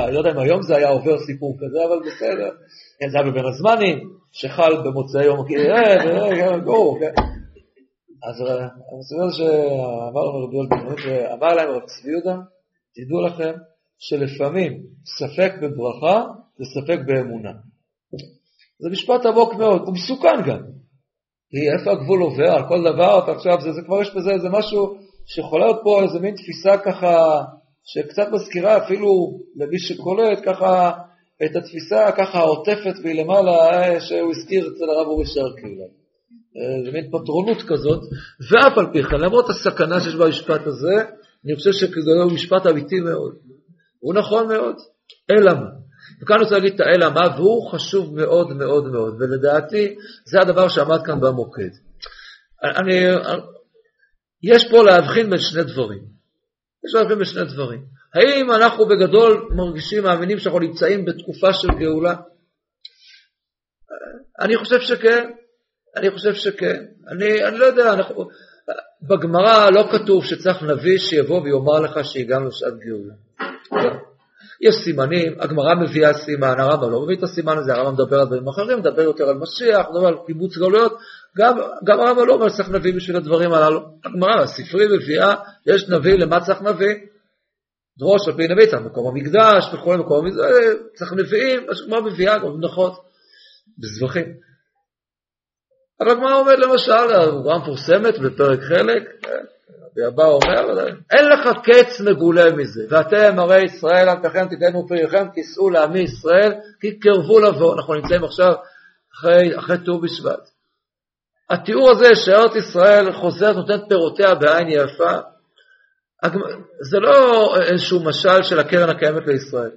אני לא יודע אם היום זה היה עובר סיפור כזה, אבל בסדר. כן, זה היה בבין הזמנים, שחל במוצאי יום הכיפור, כן. אז המסוים שאמר לנו רבי יולדין, שאמר להם רב צבי יהודה, תדעו לכם שלפעמים ספק בברכה וספק באמונה. זה משפט עמוק מאוד, הוא מסוכן גם. כי איפה הגבול עובר על כל דבר, אתה עכשיו, זה, זה כבר יש בזה איזה משהו שיכולה להיות פה איזה מין תפיסה ככה, שקצת מזכירה אפילו למי שקולט ככה את התפיסה ככה העוטפת מלמעלה אה, שהוא הזכיר אצל הרב אורי שרקי. אה, זה מין פטרונות כזאת, ואף על פי כן, למרות הסכנה שיש במשפט הזה, אני חושב שזה הוא משפט אמיתי מאוד. הוא נכון מאוד, אלא מה? וכאן אני רוצה להגיד את האלא מה, והוא חשוב מאוד מאוד מאוד, ולדעתי זה הדבר שעמד כאן במוקד. אני, יש פה להבחין בין שני דברים. יש להבחין בין שני דברים. האם אנחנו בגדול מרגישים, מאמינים שאנחנו נמצאים בתקופה של גאולה? אני חושב שכן, אני חושב שכן. אני, אני לא יודע, אנחנו, בגמרא לא כתוב שצריך נביא שיבוא ויאמר לך שהגענו לשעת גאולה. יש סימנים, הגמרא מביאה סימן, הרמב"ם לא מביא את הסימן הזה, הרמב"ם מדבר על דברים אחרים, מדבר יותר על משיח, מדבר על קיבוץ גלויות, גם, גם הרמב"ם לא אומר שצריך נביא בשביל הדברים הללו. הגמרא, הספרי מביאה, יש נביא, למה צריך נביא? דרוש על פי נביא, צריך מקום המקדש וכו', מקום המקדש, צריך נביאים, מה שהגמרא מביאה, גם מנחות, בזבחים. אבל הגמרא אומרת למשל, הגמרא מפורסמת בפרק חלק, רבי אבא אומר, אין לך קץ מגולה מזה, ואתם הרי ישראל, עמכם תיתנו פריכם, תישאו לעמי ישראל, כי קרבו לבוא. אנחנו נמצאים עכשיו אחרי ט"ו בשבט. התיאור הזה שארץ ישראל חוזרת, נותנת פירותיה בעין יפה, זה לא איזשהו משל של הקרן הקיימת לישראל.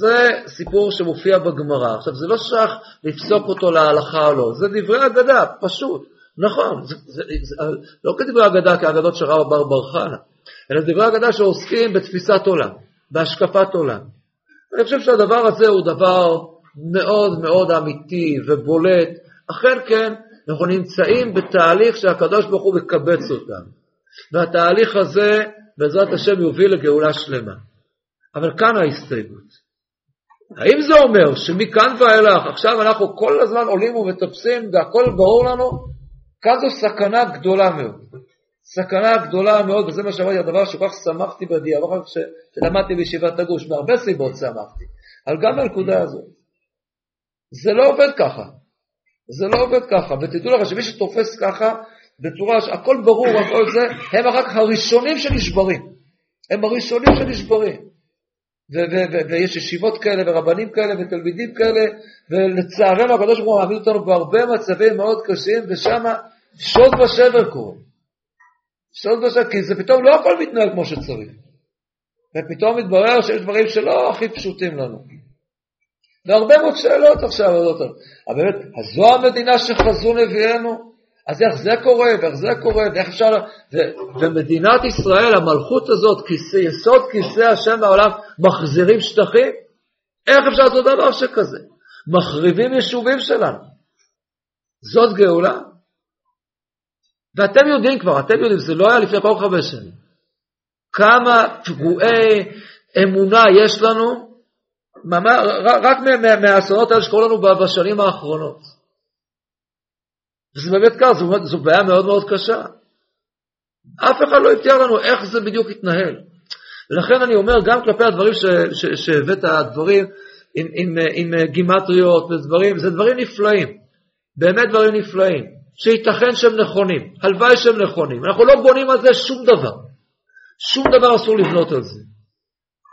זה סיפור שמופיע בגמרא. עכשיו, זה לא שייך לפסוק אותו להלכה או לא, זה דברי אגדה, פשוט. נכון, זה, זה, זה, לא כדברי אגדה כאגדות של רב בר בר חנה, אלא דברי אגדה שעוסקים בתפיסת עולם, בהשקפת עולם. אני חושב שהדבר הזה הוא דבר מאוד מאוד אמיתי ובולט. אכן כן, אנחנו נמצאים בתהליך שהקדוש ברוך הוא מקבץ אותנו. והתהליך הזה, בעזרת השם, יוביל לגאולה שלמה. אבל כאן ההסתייגות. האם זה אומר שמכאן ואילך, עכשיו אנחנו כל הזמן עולים ומטפסים והכל ברור לנו? כאן זו סכנה גדולה מאוד. סכנה גדולה מאוד, וזה מה שאמרתי, הדבר שכל כך שמחתי בדיעבד כשלמדתי בישיבת הגוש, מהרבה סיבות שמחתי, אבל גם בנקודה הזאת. זה לא עובד ככה. זה לא עובד ככה, ותדעו לך שמי שתופס ככה, בצורה שהכל ברור, הכל זה, הם רק הראשונים שנשברים. הם הראשונים שנשברים. ויש ישיבות כאלה ורבנים כאלה ותלמידים כאלה, ולצערנו הקדוש ברוך הוא מעמיד אותנו בהרבה מצבים מאוד קשים, ושם שוד ושבר קורה. שוד ושבר, כי זה פתאום לא הכל מתנהל כמו שצריך. ופתאום מתברר שיש דברים שלא הכי פשוטים לנו. והרבה מאוד שאלות עכשיו עולות לנו. אבל באמת, זו המדינה שחזו נביאנו? אז איך זה קורה, ואיך זה קורה, ואיך אפשר... ו... ומדינת ישראל, המלכות הזאת, כיסא, יסוד כיסא השם בעולם, מחזירים שטחים? איך אפשר לעשות דבר שכזה? מחריבים יישובים שלנו. זאת גאולה? ואתם יודעים כבר, אתם יודעים, זה לא היה לפני כל כך הרבה שנים. כמה פגועי אמונה יש לנו, רק מהאסונות האלה שקורים לנו בשנים האחרונות. וזה באמת כך, זו, זו בעיה מאוד מאוד קשה. אף אחד לא הבטיח לנו איך זה בדיוק יתנהל. ולכן אני אומר, גם כלפי הדברים שהבאת, הדברים עם, עם, עם גימטריות ודברים, זה דברים נפלאים, באמת דברים נפלאים, שייתכן שהם נכונים, הלוואי שהם נכונים. אנחנו לא בונים על זה שום דבר. שום דבר אסור לבנות על זה.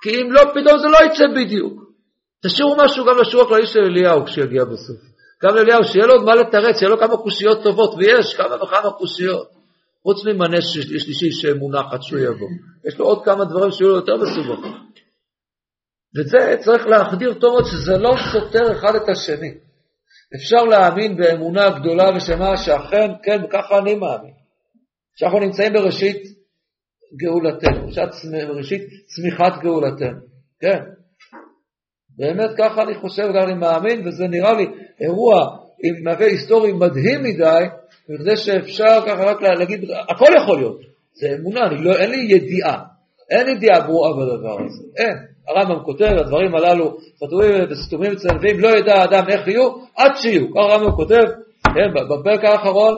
כי אם לא, פתאום זה לא יצא בדיוק. תשאירו משהו גם לשיעור הכללי של אליהו כשיגיע בסוף. גם לאליהו, שיהיה לו עוד מה לתרץ, שיהיה לו כמה קושיות טובות, ויש כמה וכמה קושיות. חוץ ממנה שלישי שמונחת שהוא יבוא. יש לו עוד כמה דברים שיהיו לו יותר מסובכים. וזה צריך להחדיר טוב מאוד שזה לא סותר אחד את השני. אפשר להאמין באמונה גדולה ושמה שאכן, כן, וככה אני מאמין. שאנחנו נמצאים בראשית גאולתנו, בראשית צמיחת גאולתנו, כן. באמת ככה אני חושב, ככה אני מאמין, וזה נראה לי אירוע עם מהווה היסטורי מדהים מדי, בכדי שאפשר ככה רק להגיד, הכל יכול להיות, זה אמונה, לא, אין לי ידיעה, אין ידיעה ברורה בדבר הזה, אין. הרמב"ם כותב, הדברים הללו כתובים וסתומים אצל הנביאים, לא ידע האדם איך יהיו, עד שיהיו. הרמב"ם כותב, כן, בפרק האחרון,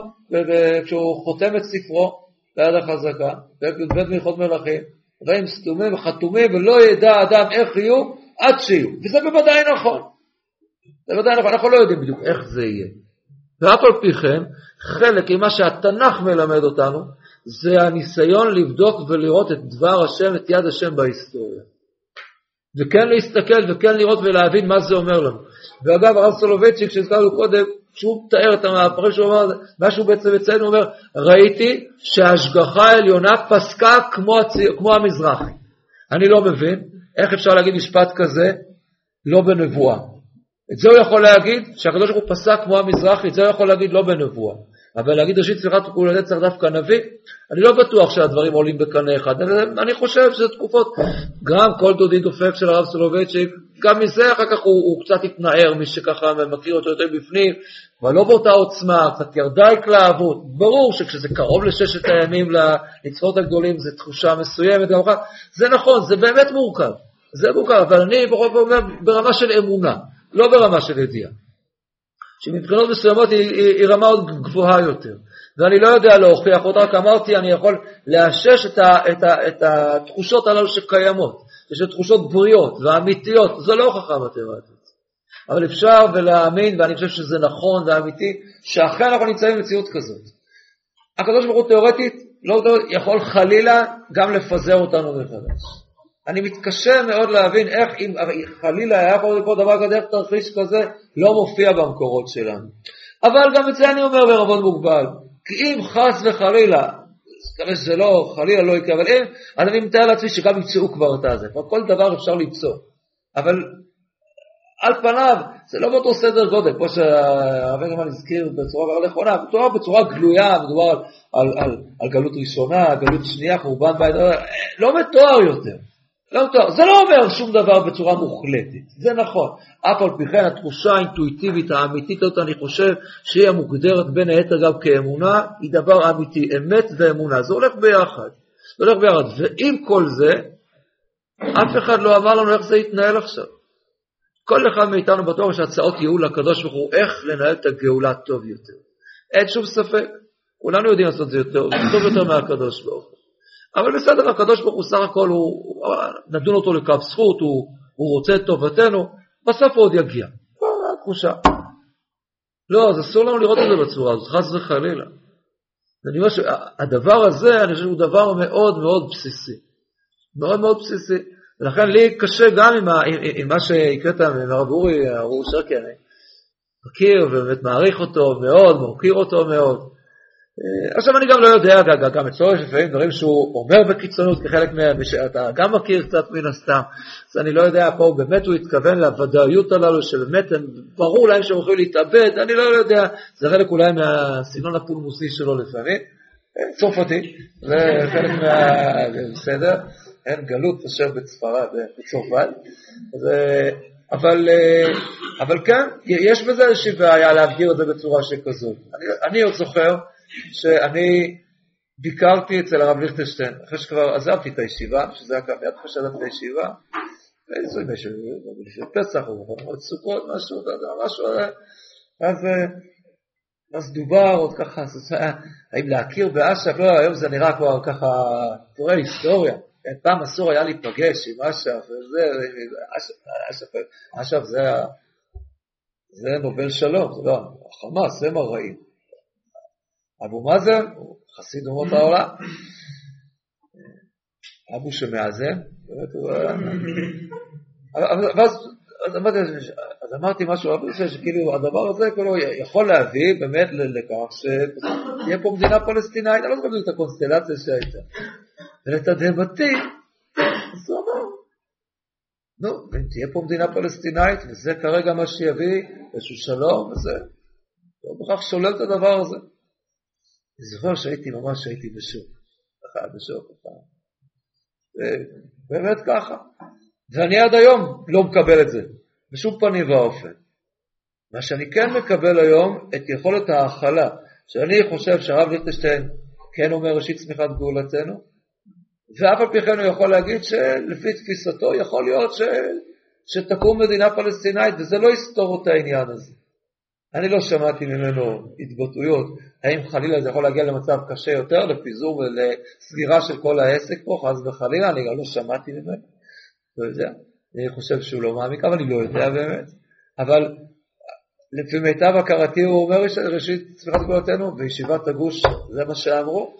כשהוא חותם את ספרו, ביד החזקה, י"ב מלכות מלכים, דברים סתומים וחתומים, ולא ידע האדם איך יהיו, עד שיהיו. וזה בוודאי נכון. זה בוודאי נכון, אנחנו לא יודעים בדיוק איך זה יהיה. ואף על פי כן, חלק ממה שהתנ"ך מלמד אותנו, זה הניסיון לבדוק ולראות את דבר השם, את יד השם בהיסטוריה. וכן להסתכל וכן לראות ולהבין מה זה אומר לנו. ואגב, הרב סולובייצ'יק שהזכרנו קודם, כשהוא מתאר את המהפכים שהוא אמר, מה שהוא בעצם אצלנו אומר, ראיתי שההשגחה העליונה פסקה כמו, הצי... כמו המזרחי. אני לא מבין איך אפשר להגיד משפט כזה לא בנבואה. את זה הוא יכול להגיד, שהקדוש ברוך הוא פסק כמו המזרחי, את זה הוא יכול להגיד לא בנבואה. אבל להגיד ראשית פעולת צריך דווקא נביא, אני לא בטוח שהדברים עולים בקנה אחד, אני חושב שזה תקופות, גם כל דודי דופק של הרב סולובייצ'יק, גם מזה אחר כך הוא, הוא קצת התנער, מי שככה מכיר אותו יותר בפנים, אבל לא באותה עוצמה, קצת ירדה התלהבות, ברור שכשזה קרוב לששת הימים לנצחות הגדולים זה תחושה מסוימת, זה נכון, זה באמת מורכב, זה מוכר, אבל אני זאת אומר ברמה של אמונה, לא ברמה של ידיעה. שמבחינות מסוימות היא, היא, היא רמה עוד גבוהה יותר. ואני לא יודע להוכיח אותה, רק אמרתי, אני יכול לאשש את, ה, את, ה, את התחושות הללו שקיימות, יש תחושות בריאות ואמיתיות, זו לא הוכחה מתמטית. אבל אפשר ולהאמין, ואני חושב שזה נכון ואמיתי, שאכן אנחנו נמצאים במציאות כזאת. הקדוש ברוך הוא תיאורטית לא יכול חלילה גם לפזר אותנו מחדש. אני מתקשה מאוד להבין איך אם חלילה היה יכול לקרות דבר כזה, איך תרחיש כזה לא מופיע במקורות שלנו. אבל גם את זה אני אומר בערבון מוגבל, כי אם חס וחלילה, מקווה שזה לא, חלילה לא יקרה, אבל אז אני מתאר לעצמי שגם ימצאו כבר את הזה, כבר כל דבר אפשר למצוא. אבל על פניו זה לא באותו סדר גודל, כמו שהרב אגרמן הזכיר בצורה לא נכונה, מדובר בצורה גלויה, מדובר על, על, על, על גלות ראשונה, גלות שנייה, חורבן בית, לא מתואר יותר. לא מתואר. זה לא אומר שום דבר בצורה מוחלטת, זה נכון. אף על פי כן התחושה האינטואיטיבית האמיתית הזאת, אני חושב שהיא המוגדרת בין היתר גם כאמונה, היא דבר אמיתי, אמת ואמונה, זה הולך ביחד. זה הולך ביחד. ועם כל זה, אף אחד לא אמר לנו איך זה יתנהל עכשיו. כל אחד מאיתנו בטוח שהצעות ייעול לקדוש ברוך הוא איך לנהל את הגאולה טוב יותר. אין שום ספק, כולנו יודעים לעשות את זה יותר, טוב יותר מהקדוש ברוך הוא. אבל בסדר, הקדוש ברוך הוא סך הכל, הוא, נדון אותו לקו זכות, הוא, הוא רוצה את טובתנו, בסוף הוא עוד יגיע. זו התחושה. לא, אז אסור לנו לראות את זה בצורה הזאת, חס וחלילה. אני אומר שהדבר הזה, אני חושב שהוא דבר מאוד מאוד בסיסי. מאוד מאוד בסיסי. ולכן לי קשה גם עם, ה, עם, עם מה שהקראת מהרב אורי, אורי שרקי, אני מכיר ובאמת מעריך אותו מאוד, מוקיר אותו מאוד. אה, עכשיו אני גם לא יודע, גם אצלו יש לפעמים דברים שהוא אומר בקיצונות כחלק מה... שאתה גם מכיר קצת מן הסתם, אז אני לא יודע, פה באמת הוא התכוון לוודאיות הללו, שבאמת ברור להם שהם הולכים להתאבד, אני לא יודע, זה חלק אולי מהסגנון הפולמוסי שלו לפעמים, אה, צרפתי, זה חלק מה... בסדר. אין גלות אשר בצפרד, בצרפת. אבל, אבל כן, יש בזה איזושהי בעיה להגדיר את זה בצורה שכזאת. אני, אני עוד זוכר שאני ביקרתי אצל הרב ליכטנשטיין, אחרי שכבר עזבתי את הישיבה, שזה היה מיד אחרי שעזבתי את הישיבה, איזה מישהו, פסח או סוכות, משהו, משהו, אז, אז דובר עוד ככה, האם להכיר באש"ף, לא, היום זה נראה כבר ככה, קורא היסטוריה. כן, פעם אסור היה להיפגש עם אש"ף, אש"ף זה, זה נובל שלום, זה לא, החמאס, הם הרעים. אבו מאזן הוא חסיד אומות העולם. אבו שמאזן, אז אמרתי משהו, שכאילו הדבר הזה כאילו יכול להביא באמת לכך שתהיה פה מדינה פלסטינאית, אני לא זוכר את הקונסטלציה שהייתה. ולתדהמתי, אז הוא אמר, נו, אם תהיה פה מדינה פלסטינאית, וזה כרגע מה שיביא איזשהו שלום, וזה, לא בהכרח שולל את הדבר הזה. אני זוכר שהייתי ממש, הייתי בשוק, ככה, בשוק, ככה. באמת ככה. ואני עד היום לא מקבל את זה, בשום פנים ואופן. מה שאני כן מקבל היום, את יכולת ההכלה, שאני חושב שהרב ליכטנשטיין כן אומר ראשית צמיחת גאולתנו, ואף על פי כן הוא יכול להגיד שלפי תפיסתו יכול להיות ש... שתקום מדינה פלסטינאית, וזה לא יסתור את העניין הזה. אני לא שמעתי ממנו התבטאויות, האם חלילה זה יכול להגיע למצב קשה יותר, לפיזור ולסגירה של כל העסק פה, חס וחלילה, אני גם לא שמעתי ממנו, לא יודע, אני חושב שהוא לא מעמיק, אבל אני לא יודע באמת, אבל לפי מיטב הכרתי הוא אומר ראשית צמיחת גבולתנו, בישיבת הגוש זה מה שאמרו,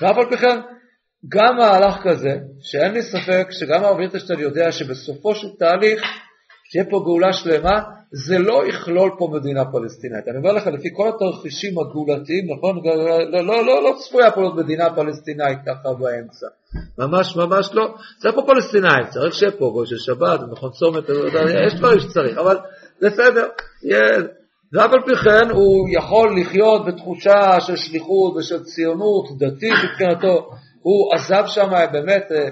ואף על פי כן, גם מהלך כזה, שאין לי ספק שגם הרב ליטרשטיין יודע שבסופו של תהליך תהיה פה גאולה שלמה, זה לא יכלול פה מדינה פלסטינאית. אני אומר לך, לפי כל התרחישים הגאולתיים, נכון, לא, לא, לא, לא, לא צפויה פה מדינה פלסטינאית ככה באמצע. ממש ממש לא. זה פה פלסטינאים, צריך שיהיה פה גוי של שבת, נכון צומת, יש דברים שצריך, אבל בסדר. ואף על פי כן הוא יכול לחיות בתחושה של שליחות ושל ציונות דתית מבחינתו. הוא עזב שם, באמת, אה,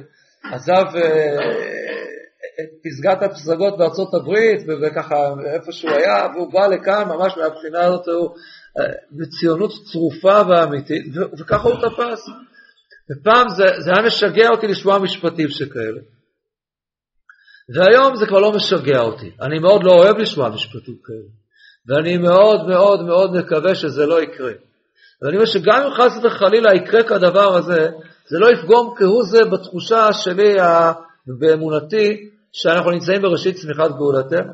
עזב אה, את פסגת הפסגות בארצות הברית, וככה איפה שהוא היה, והוא בא לכאן ממש מהבחינה הזאת, הוא אה, בציונות צרופה ואמיתית, וככה הוא תפס. ופעם זה, זה היה משגע אותי לשמוע משפטים שכאלה. והיום זה כבר לא משגע אותי. אני מאוד לא אוהב לשמוע משפטים כאלה. ואני מאוד מאוד מאוד מקווה שזה לא יקרה. ואני אומר שגם אם חס וחלילה יקרה כדבר הזה, זה לא יפגום כהוא זה בתחושה שלי, באמונתי, שאנחנו נמצאים בראשית צמיחת גאולתנו.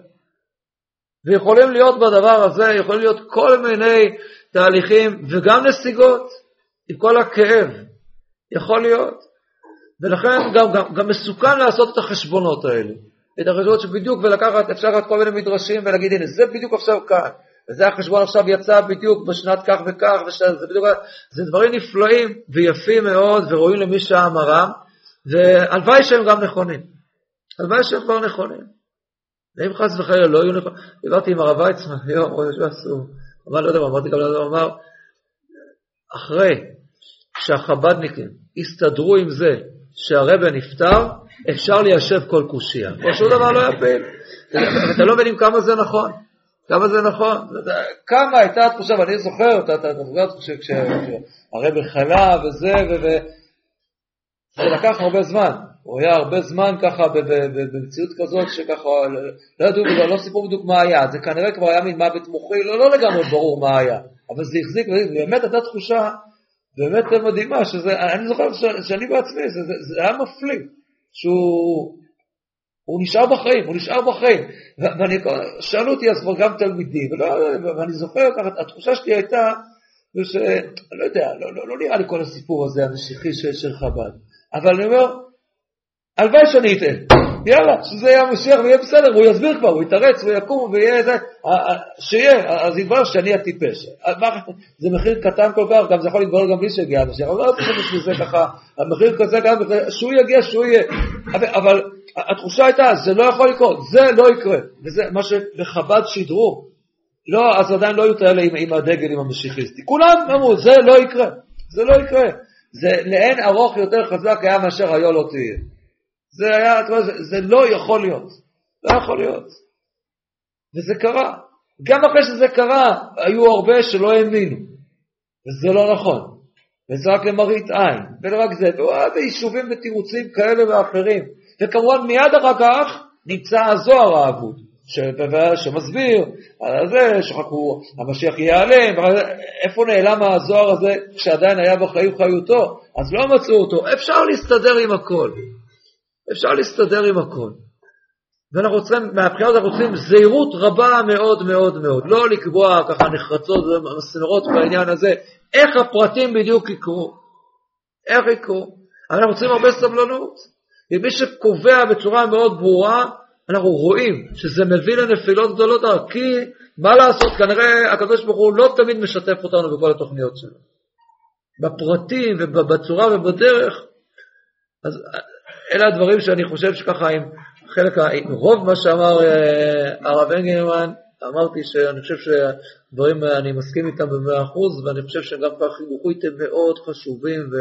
ויכולים להיות בדבר הזה, יכולים להיות כל מיני תהליכים וגם נסיגות, עם כל הכאב, יכול להיות. ולכן גם, גם, גם מסוכן לעשות את החשבונות האלה. את החשבונות שבדיוק ולקחת, אפשר לקחת כל מיני מדרשים ולהגיד, הנה, זה בדיוק עכשיו כאן. וזה החשבון עכשיו יצא בדיוק בשנת כך וכך, וזה בדיוק, זה דברים נפלאים ויפים מאוד וראויים למי שהאמרם, והלוואי שהם גם נכונים. הלוואי שהם כבר נכונים. ואם חס וחלילה לא יהיו נכונים, דיברתי עם הרב ויצמן היום, ראש אסור, אמר, לא יודע מה, אמרתי גם הוא אמר, אחרי שהחבדניקים הסתדרו עם זה שהרבא נפטר, אפשר ליישב כל קושייה. שום דבר לא יפיל. אתה לא מבין כמה זה נכון. כמה זה נכון, כמה הייתה התחושה, ואני זוכר, אתה זוכר כשהרבי חלה וזה, וזה לקח הרבה זמן, הוא היה הרבה זמן ככה במציאות כזאת שככה, לא ידעו, לא סיפרו בדיוק מה היה, זה כנראה כבר היה מין מוות מוחי, לא, לא לגמרי ברור מה היה, אבל זה החזיק, באמת הייתה תחושה באמת מדהימה, שזה, אני זוכר שאני בעצמי, זה, זה, זה היה מפליא, שהוא הוא נשאר בחיים, הוא נשאר בחיים. ואני, שאלו אותי אז כבר גם תלמידים, ולא, ואני זוכר ככה, התחושה שלי הייתה, וש... לא יודע, לא, לא, לא נראה לי כל הסיפור הזה המשיחי של, חב"ד, אבל אני אומר, הלוואי שאני אטעה, יאללה, שזה יהיה המשיח ויהיה בסדר, הוא יסביר כבר, הוא יתרץ ויקום ויהיה זה, שיהיה, אז יתברר שאני הטיפש. זה מחיר קטן כל כך, גם זה יכול להתברר גם בלי שיגיע המשיח, אבל לא צריך בשביל זה ככה, המחיר כזה גם, שהוא יגיע, שהוא יהיה. אבל התחושה הייתה, זה לא יכול לקרות, זה לא יקרה. וזה מה שחב"ד שידרו. לא, אז עדיין לא היו כאלה עם, הדגל, עם המשיחיסטי. כולם אמרו, זה לא יקרה, זה לא יקרה. זה לאין ארוך יותר חזק היה מאשר היה לא תהיה. זה היה, זה, לא יכול להיות, לא יכול להיות. וזה קרה. גם אחרי שזה קרה, היו הרבה שלא האמינו, וזה לא נכון. וזה רק למראית עין, ולא רק זה, ויישובים ותירוצים כאלה ואחרים. וכמובן מיד אחר כך נמצא הזוהר האבוד, שמסביר על זה שחכו, המשיח ייעלם, איפה נעלם הזוהר הזה כשעדיין היה בחיים חיותו? אז לא מצאו אותו, אפשר להסתדר עם הכל. אפשר להסתדר עם הכל. ואנחנו צריכים, מהבחינה הזאת אנחנו צריכים זהירות רבה מאוד מאוד מאוד, לא לקבוע ככה נחרצות ומסמרות בעניין הזה, איך הפרטים בדיוק יקרו, איך יקרו. אבל אנחנו צריכים הרבה סבלנות. ומי שקובע בצורה מאוד ברורה, אנחנו רואים שזה מביא לנפילות גדולות, כי מה לעשות, כנראה הקדוש ברוך הוא לא תמיד משתף אותנו בכל התוכניות שלו. בפרטים ובצורה ובדרך, אז אלה הדברים שאני חושב שככה עם חלק, עם רוב מה שאמר אה, הרב אנגלמן, אמרתי שאני חושב שהדברים, אני מסכים איתם במאה אחוז, ואני חושב שגם ככה חינוכית הם מאוד חשובים, ו...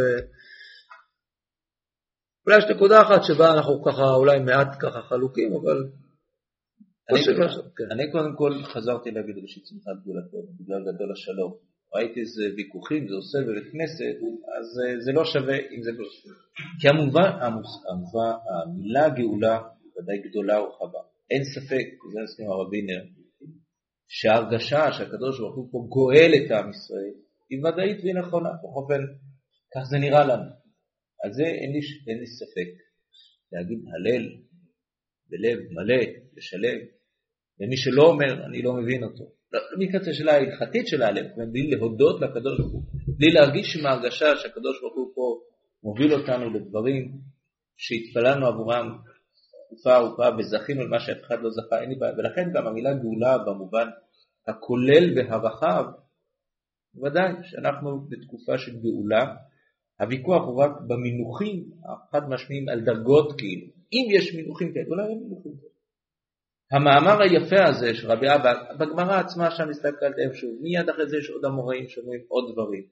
אולי יש נקודה אחת שבה אנחנו ככה אולי מעט ככה חלוקים, אבל... אני, כן. אני קודם כל חזרתי להגיד ראשית שמחת גדולתו, בגלל גדול השלום. ראיתי איזה ויכוחים, זה עושה בבית כנסת, אז אה, זה לא שווה אם זה לא שווה. כי המובא, המובא, המילה גאולה ודאי גדולה ורחבה. אין ספק, זה נסכים הרבינר, שההרגשה שהקדוש ברוך הוא פה גואל את עם ישראל היא ודאית והיא נכונה, בכל אופן, כך זה נראה לנו. על זה אין לי, אין לי ספק. להגיד הלל בלב מלא, בשלם, ומי שלא אומר, אני לא מבין אותו. מקצת השאלה ההלכתית של ההלל, בלי להודות לקדוש ברוך הוא, בלי להרגיש עם ההרגשה שהקדוש ברוך הוא פה מוביל אותנו לדברים שהתפללנו עבורם תקופה ארוכה וזכינו למה שאף אחד לא זכה, אין לי בעיה, ולכן גם המילה גאולה במובן הכולל והרחב, ודאי שאנחנו בתקופה של גאולה, הוויכוח הוא רק במינוחים החד משמעיים על דרגות כאילו, אם יש מינוחים כאלה, אולי אין מינוחים. כאלה. המאמר היפה הזה של רבי אבא, בגמרא עצמה שם הסתכלתם שוב, מיד אחרי זה יש עוד אמוראים שאומרים עוד דברים.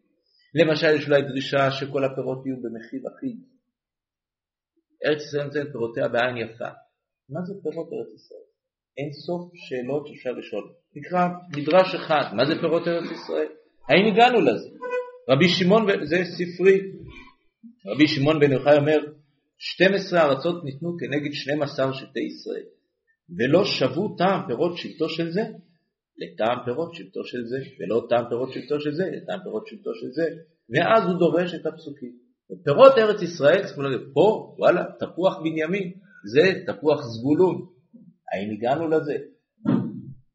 למשל יש אולי דרישה שכל הפירות יהיו במחיר אחיד. ארץ ישראל נותנת פירותיה בעין יפה. מה זה פירות ארץ ישראל? אין סוף שאלות שאפשר לשאול. נקרא מדרש אחד, מה זה פירות ארץ ישראל? האם הגענו לזה? רבי שמעון, זה ספרי, רבי שמעון בן יוחאי אומר, 12 ארצות ניתנו כנגד 12 שבטי ישראל, ולא שבו טעם פירות שבטו של זה לטעם פירות שבטו של זה, ולא טעם פירות שבטו של זה, לטעם פירות שבטו של זה, ואז הוא דורש את הפסוקים. פירות ארץ ישראל, צריכים להגיד, פה, וואלה, תפוח בנימין, זה תפוח זבולון. האם הגענו לזה?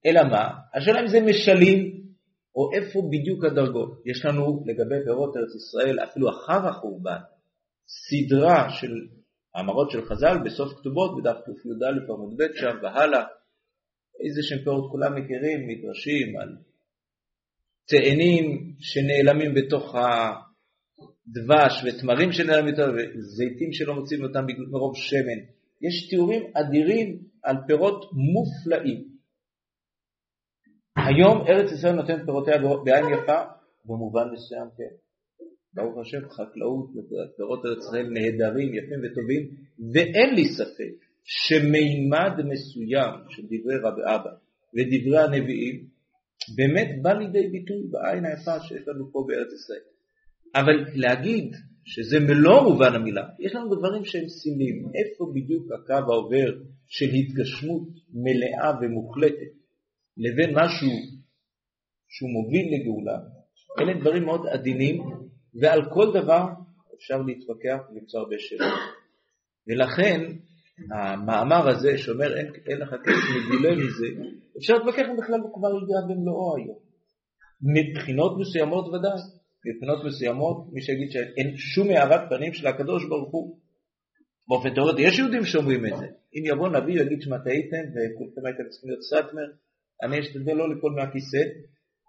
אלא מה? השאלה אם זה משלים, או איפה בדיוק הדרגות. יש לנו לגבי פירות ארץ ישראל, אפילו אחר החורבן, סדרה של מאמרות של חז"ל בסוף כתובות בדף קי"א עמוד ב' שם והלאה, איזה שהם פירות כולם מכירים, מדרשים על תאנים שנעלמים בתוך הדבש ותמרים שנעלמים יותר וזיתים שלא מוצאים אותם מרוב שמן. יש תיאורים אדירים על פירות מופלאים. היום ארץ ישראל נותנת פירותיה בעין יפה, במובן מסוים כן. ברוך השם, חקלאות ופירות ארץ ישראל נהדרים, יפים וטובים, ואין לי ספק שמימד מסוים של דברי רבי אבא ודברי הנביאים באמת בא לידי ביטוי בעין היפה שיש לנו פה בארץ ישראל. אבל להגיד שזה מלוא מובן המילה, יש לנו דברים שהם סמליים. איפה בדיוק הקו העובר של התגשמות מלאה ומוחלטת לבין משהו שהוא מוביל לגאולה? אלה דברים מאוד עדינים, ועל כל דבר אפשר להתווכח ולמצוא הרבה שאלות. ולכן המאמר הזה שאומר אין, אין לך כסף מגולה מזה, אפשר להתווכח אם בכלל הוא כבר הגיע במלואו היום. מבחינות מסוימות ודאי, מבחינות מסוימות מי שיגיד שאין שום הערת פנים של הקדוש ברוך הוא. באופן תיאורטי יש יהודים שאומרים את זה. אם יבוא נביא ויגיד שמה טעיתם וכולכם הייתם צריכים להיות סאטמר, אני אשתדל לא ליפול מהכיסא,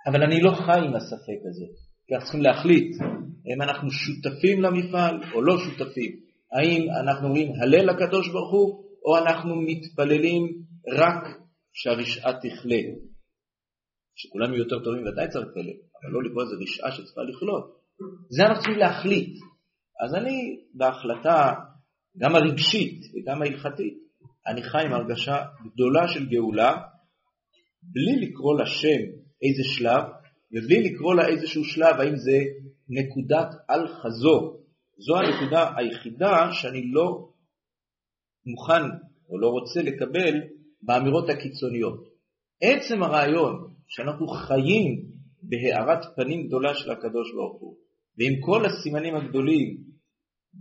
אבל אני לא חי עם הספק הזה. כי אנחנו צריכים להחליט האם אנחנו שותפים למפעל או לא שותפים. האם אנחנו אומרים הלל לקדוש ברוך הוא, או אנחנו מתפללים רק שהרשעה תכלה. שכולם יהיו יותר טובים ודאי צריך להתפלל, אבל לא לקרוא לזה רשעה שצריכה לכלות. זה אנחנו צריכים להחליט. אז אני בהחלטה, גם הרגשית וגם ההלכתית, אני חי עם הרגשה גדולה של גאולה, בלי לקרוא לשם איזה שלב, ובלי לקרוא לה איזשהו שלב, האם זה נקודת אל חזור זו הנקודה היחידה שאני לא מוכן או לא רוצה לקבל באמירות הקיצוניות. עצם הרעיון שאנחנו חיים בהארת פנים גדולה של הקדוש ברוך הוא, ועם כל הסימנים הגדולים,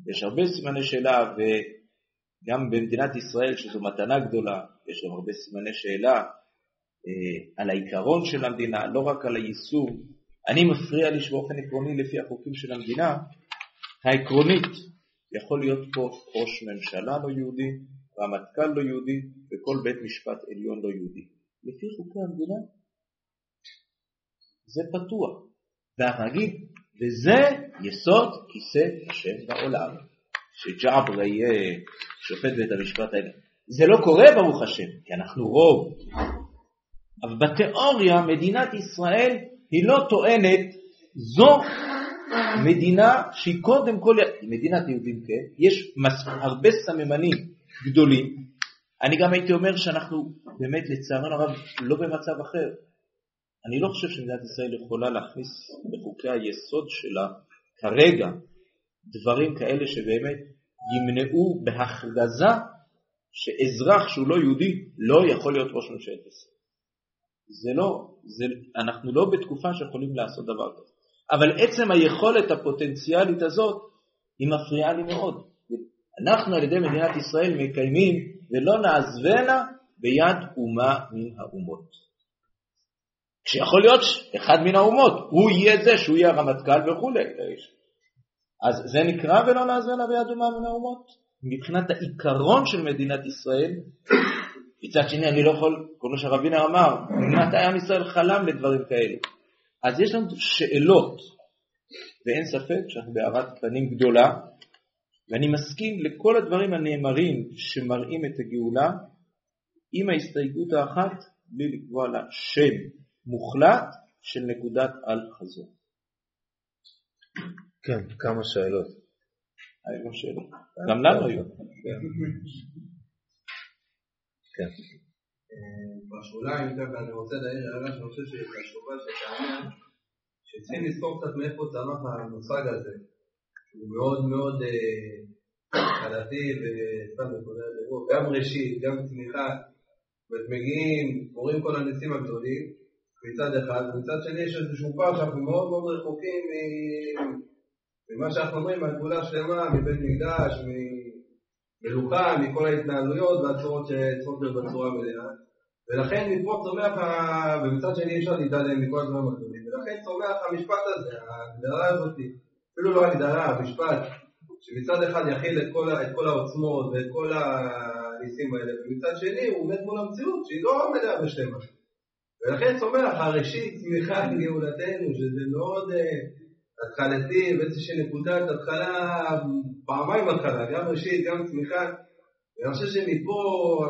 יש הרבה סימני שאלה, וגם במדינת ישראל, שזו מתנה גדולה, יש גם הרבה סימני שאלה אה, על העיקרון של המדינה, לא רק על היישום. אני מפריע לי שבאופן עקרוני לפי החוקים של המדינה, העקרונית, יכול להיות פה ראש ממשלה לא יהודי, רמטכ"ל לא יהודי וכל בית משפט עליון לא יהודי. לפי חוקי המדינה זה פתוח. נגיד, וזה יסוד כיסא השם בעולם, שג'עברה יהיה שופט בית המשפט העליון. זה לא קורה ברוך השם, כי אנחנו רוב. אבל בתיאוריה מדינת ישראל היא לא טוענת זו מדינה שהיא קודם כל, מדינת יהודים כן, יש הרבה סממנים גדולים. אני גם הייתי אומר שאנחנו באמת לצערנו הרב לא במצב אחר. אני לא חושב שמדינת ישראל יכולה להכניס בחוקי היסוד שלה כרגע דברים כאלה שבאמת ימנעו בהכרזה שאזרח שהוא לא יהודי לא יכול להיות ראש ממשלת ישראל. זה לא, זה, אנחנו לא בתקופה שיכולים לעשות דבר כזה. אבל עצם היכולת הפוטנציאלית הזאת היא מפריעה לי מאוד. אנחנו על ידי מדינת ישראל מקיימים ולא נעזבנה ביד אומה מן האומות. כשיכול להיות אחד מן האומות, הוא יהיה זה שהוא יהיה הרמטכ"ל וכולי. אז זה נקרא ולא נעזבנה ביד אומה מן האומות? מבחינת העיקרון של מדינת ישראל, מצד שני אני לא יכול, כמו שהרבינה אמר, מתי עם ישראל חלם לדברים כאלה? אז יש לנו שאלות, ואין ספק שאנחנו בהארת פנים גדולה, ואני מסכים לכל הדברים הנאמרים שמראים את הגאולה, עם ההסתייגות האחת, בלי לקבוע לה שם מוחלט של נקודת אל חזור. כן, כמה שאלות. היו שאלות. גם לנו היו. כן. בשוליים, ככה אני רוצה להעיר הערה שאני חושב שהיא חשובה שתעניין, שצריכים לזכור קצת מאיפה צמח המושג הזה, הוא מאוד מאוד אה, התחלתי וסתם נקודה לראות, גם ראשית, גם צמיחה, זאת מגיעים, קורים כל הניסים הגדולים מצד אחד, ומצד שני יש איזשהו פער שאנחנו מאוד מאוד רחוקים ממה שאנחנו אומרים על גאולה שלמה, מבית מקדש, מלוכה, מכל ההתנהלויות והצורות שצריכות להיות בצורה מלאה. ולכן מפה צומח, ומצד שני אי אפשר להתעלם מכל הדברים הגדולים, ולכן צומח המשפט הזה, ההגדרה הזאת, אפילו לא ההגדרה, המשפט, שמצד אחד יכיל את כל, את כל העוצמות ואת כל הניסים האלה, ומצד שני הוא עומד מול המציאות שהיא לא מלאה בשלמה. ולכן צומח הראשית צמיחה גאולתנו, שזה מאוד uh, התחלתי ואיזושהי נקודת התחלה, פעמיים התחלה, גם ראשית, גם צמיחה. ואני חושב שמפה,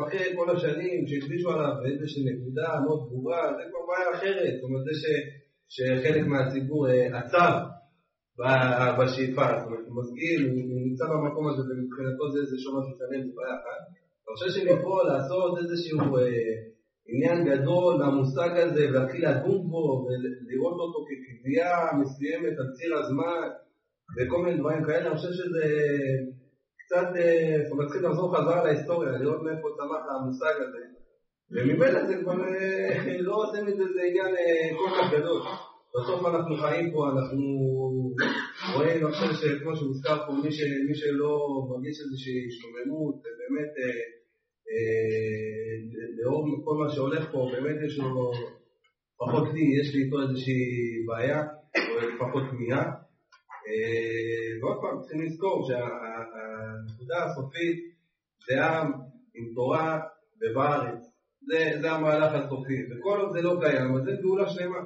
אחרי כל השנים שהקדישו עליו איזושהי נקודה מאוד ברורה, זה כבר בעיה אחרת, זאת אומרת זה שחלק מהציבור uh, עצר בשאיפה, זאת אומרת, הוא מסגיר, הוא נמצא במקום הזה ומבחינתו זה איזשהו משהו שלם, זה בעיה אחת. אני חושב שמפה לעשות איזשהו אה, עניין גדול מהמושג הזה ולהתחיל לדון בו ולראות אותו כקביעה מסוימת על ציר הזמן וכל מיני דברים כאלה, אני חושב שזה קצת, אה, זאת אומרת, לחזור חזרה להיסטוריה, לראות מאיפה צמח המושג הזה. וממילא זה כבר אה, לא עושים את זה, זה עניין אה, כל כך גדול. בסוף אנחנו חיים פה, אנחנו רואים, אני חושב שכמו שהוזכר פה, מי, שלא מרגיש איזושהי השתוממות, באמת, לאור כל מה שהולך פה, באמת יש לו, פחות לי, יש לי איתו איזושהי בעיה, או לפחות כמיהה. אה, ועוד פעם, צריכים לזכור שהנקודה הסופית זה עם עם תורה ובארץ. זה, זה המהלך הסופי, וכל עוד זה לא קיים, אז זה גאולה שלמה.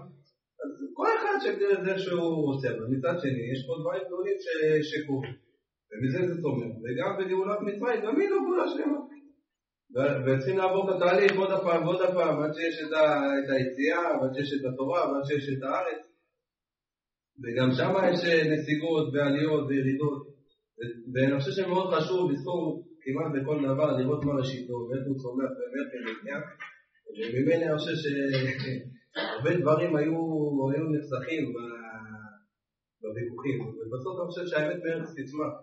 אז כל אחד שיגדיר את זה שהוא עושה, אבל מצד שני יש פה דברים גדולים שקורים, ומזה זה צומח, וגם בגאולת מצרים, גם היא לא גאולה שלמה. וצריכים לעבור את התהליך עוד הפעם ועוד הפעם, עד שיש את, היציאה, ועד שיש את התורה, ועד שיש את הארץ. וגם שם יש נסיגות ועליות וירידות. ואני חושב שמאוד חשוב לזכור כמעט בכל דבר, לראות מה ראשיתו, ואיך הוא צומח באמת כמדינה. וממילא אני חושב ש... הרבה דברים היו, היו נחסכים בוויכוחים, ובסוף אני חושב שהאמת בארץ תצמח,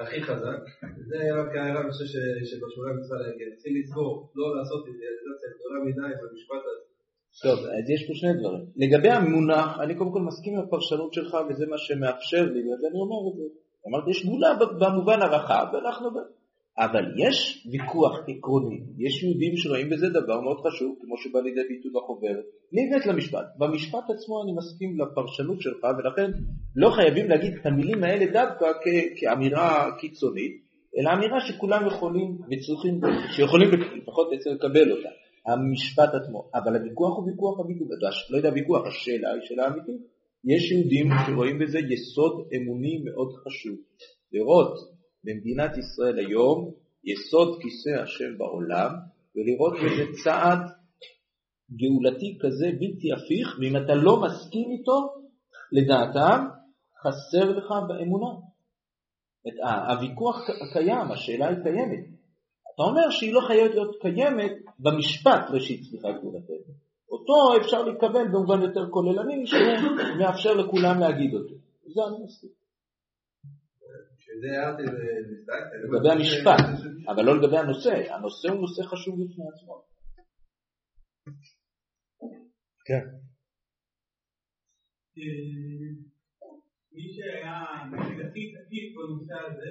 הכי חזק, זה רק הערה אני חושב שבשורה צריכה להגיע, צריכים לזכור, לא לעשות אידיאליזציה גדולה מדי במשפט הזה. טוב, אז יש פה שני דברים. לגבי המונח, אני קודם כל מסכים עם הפרשנות שלך וזה מה שמאפשר לי, אז אני אומר את זה. אמרתי, יש גאולה במובן הרחב, ואנחנו אבל יש ויכוח עקרוני, יש יהודים שרואים בזה דבר מאוד חשוב, כמו שבא לידי ביטוי בחוברת. הבאת למשפט. במשפט עצמו אני מסכים לפרשנות שלך, ולכן לא חייבים להגיד את המילים האלה דווקא כאמירה קיצונית, אלא אמירה שכולם יכולים וצריכים, שיכולים לפחות בעצם לקבל אותה. המשפט עצמו. אבל הוויכוח הוא ויכוח אמיתי, לא יודע ויכוח, השאלה היא שאלה אמיתית. יש יהודים שרואים בזה יסוד אמוני מאוד חשוב. לראות במדינת ישראל היום יסוד כיסא השם בעולם ולראות בזה צעד גאולתי כזה בלתי הפיך ואם אתה לא מסכים איתו לדעתם חסר לך באמונה. את הוויכוח קיים, השאלה היא קיימת. אתה אומר שהיא לא חייבת להיות קיימת במשפט ראשית צמיחה גאולתנו. אותו אפשר לקבל במובן יותר כוללני שהוא מאפשר לכולם להגיד אותו. זה אני מסכים. לגבי המשפט, אבל לא לגבי הנושא, הנושא הוא נושא חשוב בפני עצמו. כן. מי שהיה הכי תקיף בנושא הזה,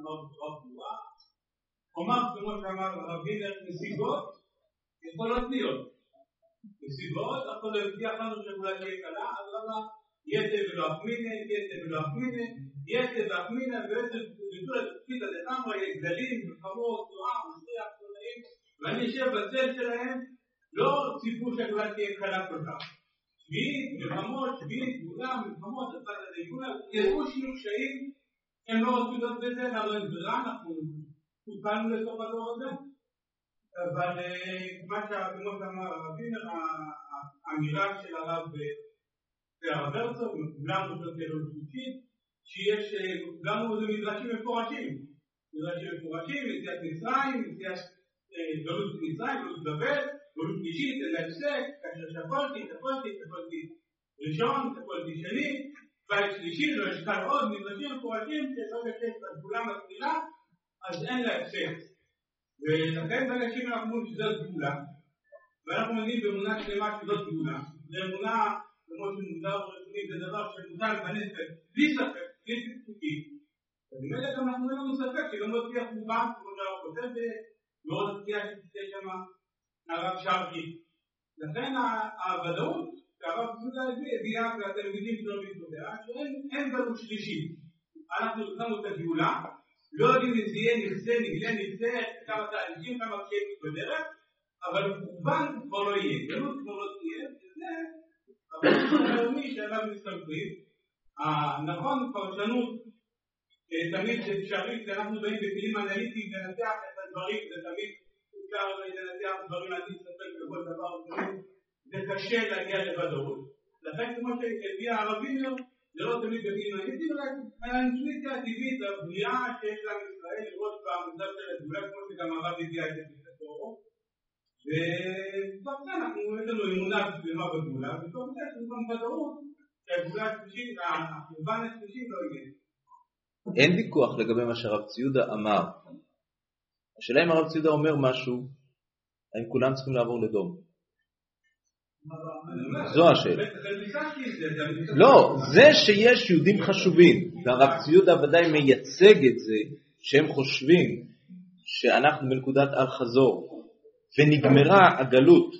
אמר בצורה ברורה, אמר כמו שאמר הרב וילר, נסיבות יכולות להיות. נסיבות, יכול להבטיח לנו שאולי תהיה קלה, אז למה אחמינא, יתר ולא אחמינא, יתר ואחמינא, בעצם ביטול התפקיד הזה, לגמרי, גדלים, מלחמות, תנועה, מסריח, תנועים, ואני יושב בצל שלהם, לא ציפו שהגאולה תהיה קלה כל כך. שביעית, מלחמות, שביעית, גאולה, מלחמות, הצד הזה, גאולה, ידעו שיהיו קשיים, הם לא רצו להיות בזה, אין ברירה, אנחנו הותקלנו לתוך הדור הזה, אבל מה כמו שאמר הרב וינר, האמירה של הרב והרב הרצוג, גם רשות תיאולוגיה שלישית, שיש גם מדרשים מפורשים, מדרשים מפורשים, נסיעת מצרים, נסיעת גלות מצרים, גלות בבל, גלות שלישית, אל ההפסק, כאשר שפולתי, שפולתי, שפולתי. ראשון, תקולתי שני, בית שלישי, לא ישקל עוד, מדרשים מפורשים, שלא ישב בגבולה מתחילה, אז אין לה הפסק. ולכן שאם אנחנו אומרים שזאת גבולה, ואנחנו מגיעים באמונה שלמה שזאת גבולה, זו אמונה, כמו שמוגדר ברשמים, זה דבר שמוטל בנפש, בלי ספק, בלי ספקות, אז ממילא גם אנחנו אין לנו ספק שגם לא תהיה חובה, כמו שהרב כותב בעוד התקיעה שתצא שם הרב שרקי. לכן הוודאות שהרב יהודה הביא הביאה והתלמידים שלו בעקבותיה, שאין גלות שלישי. אנחנו התחלנו את הגאולה, לא יודעים אם זה יהיה נכסה, נגלה, נכסה, כמה תהליכים, כמה קשיים בדרך, אבל חורבן כבר לא יהיה, גלות כבר לא הפרשנות הלאומי שעליו מסתמכים. נכון, פרשנות תמיד זה אפשרי, כשאנחנו באים בכלים אנליטיים לנתח את הדברים, זה תמיד אפשר לנתח דברים עד להסתפק בכל דבר, זה קשה להגיע לוודאות. לכן כמו שהביא הערבים זה לא תמיד בכלים אנליטיים, אלא האינטואיציה הטבעית, הבריאה שיש לעם ישראל לראות במוסד של הגאולה, כמו שגם הרב הביע את זה בספרו. ובסוף זה אנחנו, יש לנו אמונה שלמה בגאולה, ובסוף זה יש לנו גם ודאות שהגאולה השלישית, החורבן השלישי לא יהיה. אין ויכוח לגבי מה שהרב ציודה אמר. השאלה אם הרב ציודה אומר משהו, האם כולם צריכים לעבור לדום. זו השאלה. לא, זה שיש יהודים חשובים, והרב ציודה ודאי מייצג את זה, שהם חושבים שאנחנו בנקודת אל חזור, ונגמרה הגלות,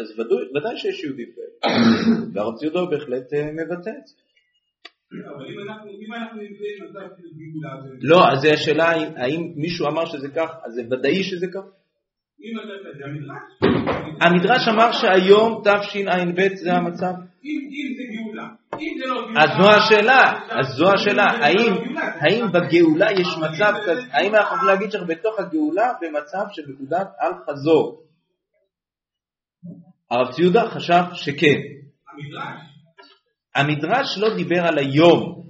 אז ודאי, שיש יהודים כאלה, והרב ציודה בהחלט מבטא את זה. לא, אז השאלה האם מישהו אמר שזה כך, אז זה ודאי שזה כך? המדרש אמר שהיום תשע"ב זה המצב. אז זו השאלה, אז זו השאלה, האם בגאולה יש מצב כזה, האם אנחנו יכולים להגיד שאנחנו בתוך הגאולה במצב של נקודת אל חזור? הרב ציודה חשב שכן. המדרש לא דיבר על היום.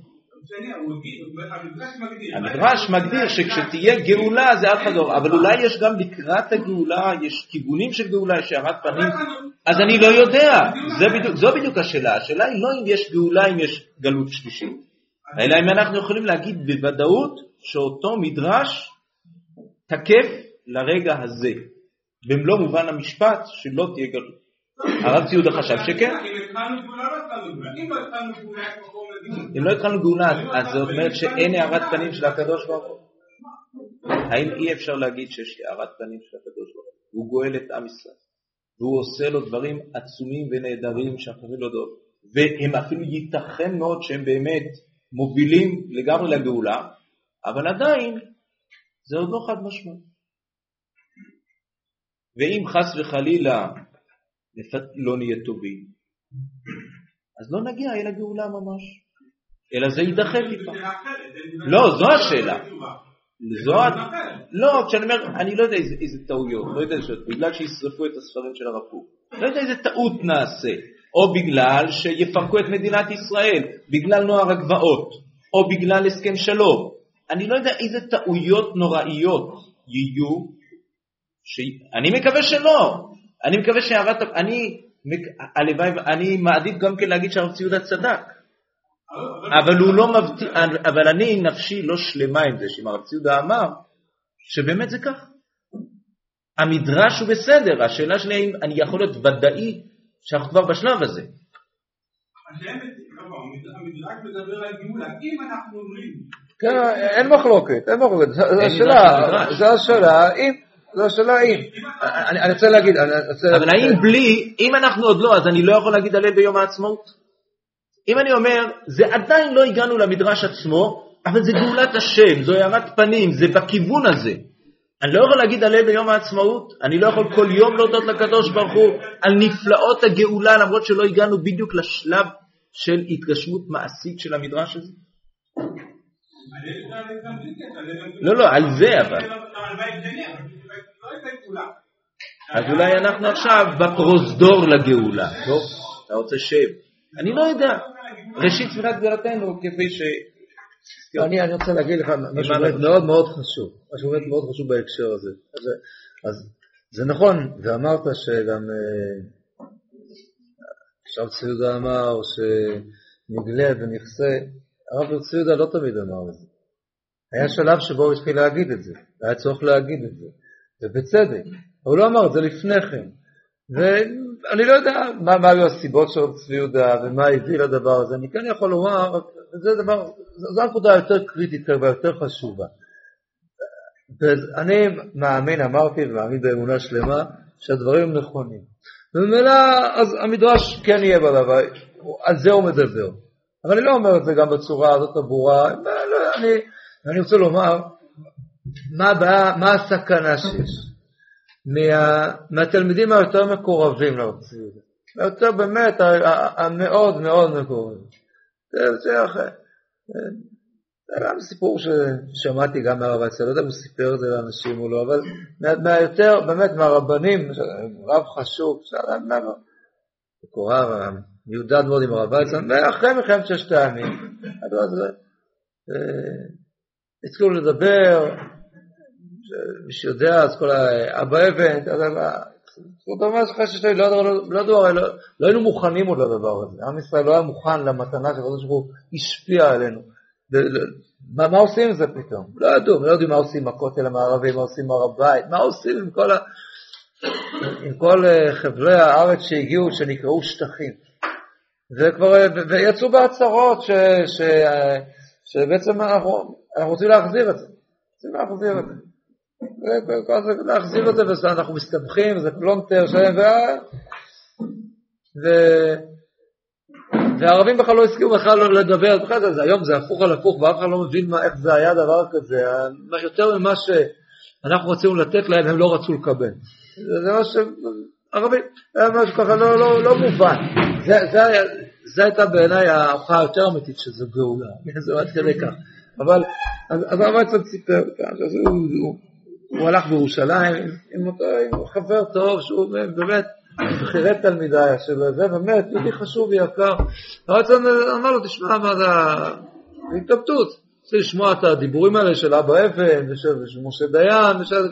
המדרש מגדיר שכשתהיה גאולה זה אל חזור, אבל אולי יש גם לקראת הגאולה, יש כיוונים של גאולה, יש הארת פנים, אז אני לא יודע, זו בדיוק השאלה, השאלה היא לא אם יש גאולה, אם יש גלות שלישית, אלא אם אנחנו יכולים להגיד בוודאות שאותו מדרש תקף לרגע הזה, במלוא מובן המשפט שלא תהיה גלות. הרב ציודה חשב שכן. אם לא התחלנו גאולה, אז זאת אומרת שאין הארת פנים של הקדוש ברוך הוא. האם אי אפשר להגיד שיש הארת פנים של הקדוש ברוך הוא? הוא גואל את עם ישראל, והוא עושה לו דברים עצומים ונהדרים שאחרים לא יודעים, והם אפילו ייתכן מאוד שהם באמת מובילים לגמרי לגאולה, אבל עדיין זה עוד לא חד משמעי. ואם חס וחלילה לא נהיה טובים, אז לא נגיע אל הגאולה ממש, אלא זה יידחה טיפה. לא, זו השאלה. זו, לא, כשאני אומר, אני לא יודע איזה, איזה טעויות, לא יודע, בגלל שישרפו את הספרים של הרב קוק, לא יודע איזה טעות נעשה, או בגלל שיפרקו את מדינת ישראל, בגלל נוער הגבעות, או בגלל הסכם שלום, אני לא יודע איזה טעויות נוראיות יהיו, ש... אני מקווה שלא, אני מקווה שהערת, אני, הלוואי, אני מעדיף גם כן להגיד שהרב ציודה צדק. אבל הוא לא מבטיח, אבל אני נפשי לא שלמה עם זה, שאם הרב ציודה אמר, שבאמת זה כך. המדרש הוא בסדר, השאלה שלי האם אני יכול להיות ודאי שאנחנו כבר בשלב הזה. המדרש מדבר על גאולה, אם אנחנו אומרים... כן, אין מחלוקת, אין מחלוקת, זו השאלה, זו השאלה, אם... זו השאלה אם. אני רוצה להגיד, אבל האם בלי, אם אנחנו עוד לא, אז אני לא יכול להגיד הלל ביום העצמאות? אם אני אומר, זה עדיין לא הגענו למדרש עצמו, אבל זה גאולת השם, זו הארת פנים, זה בכיוון הזה. אני לא יכול להגיד הלל ביום העצמאות, אני לא יכול כל יום להודות לקדוש ברוך הוא על נפלאות הגאולה, למרות שלא הגענו בדיוק לשלב של התגשמות מעשית של המדרש הזה? לא, לא, על זה אבל. אז אולי אנחנו עכשיו בפרוזדור לגאולה. טוב, אתה רוצה שם. אני לא יודע. ראשית צמיחת גדולתנו כפי ש... אני, אני רוצה להגיד לך משהו באמת מאוד מאוד חשוב, משהו באמת מאוד חשוב בהקשר הזה. אז, אז זה נכון, ואמרת שגם עכשיו צבי יהודה אמר שנגלה ונכסה, הרב צבי יהודה לא תמיד אמר את זה. היה שלב שבו הוא התחיל להגיד את זה, היה צורך להגיד את זה, ובצדק. הוא לא אמר את זה לפני כן. ואני לא יודע מה, מה היו הסיבות של צבי יהודה ומה הביא לדבר הזה, אני כן יכול לומר, זה דבר, זו הנקודה היותר קריטית והיותר חשובה. ואני מאמין, אמרתי ומאמין באמונה שלמה, שהדברים הם נכונים. וממילא אז המדרש כן יהיה בדבר, על זה הוא מדבר. אבל אני לא אומר את זה גם בצורה הזאת הברורה, לא, אני, אני רוצה לומר מה, הבא, מה הסכנה שיש מה, מהתלמידים היותר מקורבים יהודה, היותר באמת, המאוד מאוד מקורבים. זה גם סיפור ששמעתי גם מהרב אצל, לא יודע אם הוא סיפר את זה לאנשים או לא, אבל מהיותר, באמת, מהרבנים, רב חשוב, מקורב, מיודד מאוד עם הרב אצל, ואחרי מלחמת ששת הימים, התחילו לדבר, מי שיודע, אז כל אבא אבן, זאת אומרת אחרי ששת הימים, לא היינו מוכנים עוד לדבר הזה, עם ישראל לא היה מוכן למתנה שהקדוש ברוך הוא השפיע עלינו. מה, מה עושים עם זה פתאום? לא ידעו, לא יודעים מה עושים עם הכותל המערבי, מה עושים עם הר הבית, מה עושים עם כל, ה... עם כל אה, חבלי הארץ שהגיעו, שנקראו שטחים. וכבר, ויצאו בהצהרות ש, ש, שבעצם אנחנו, אנחנו רוצים להחזיר את זה. רוצים להחזיר את זה. להחזיר את זה, ואנחנו מסתבכים, זה פלונטר שלם, ו... ו... והערבים בכלל לא הסכימו בכלל לא לדבר, בכלל זה, היום זה הפוך על הפוך ואף אחד לא מבין מה, איך זה היה דבר כזה, יותר ממה שאנחנו רצינו לתת להם הם לא רצו לקבל. זה מה ש... ערבים, היה משהו ככה לא, לא, לא מובן. זה, זה, זה הייתה בעיניי ההוכחה היותר אמיתית שזה גאולה, זה עד כדי כך. אבל, אז אצל סיפר, הוא, הוא, הוא הלך בירושלים עם אותו חבר טוב, שהוא באמת בכירי תלמידיי שלו, זה באמת יהודי חשוב ויקר. הרצון אמר לו, תשמע, מה זה התלבטות. רוצה לשמוע את הדיבורים האלה של אבא אבן ושל משה דיין, ושל,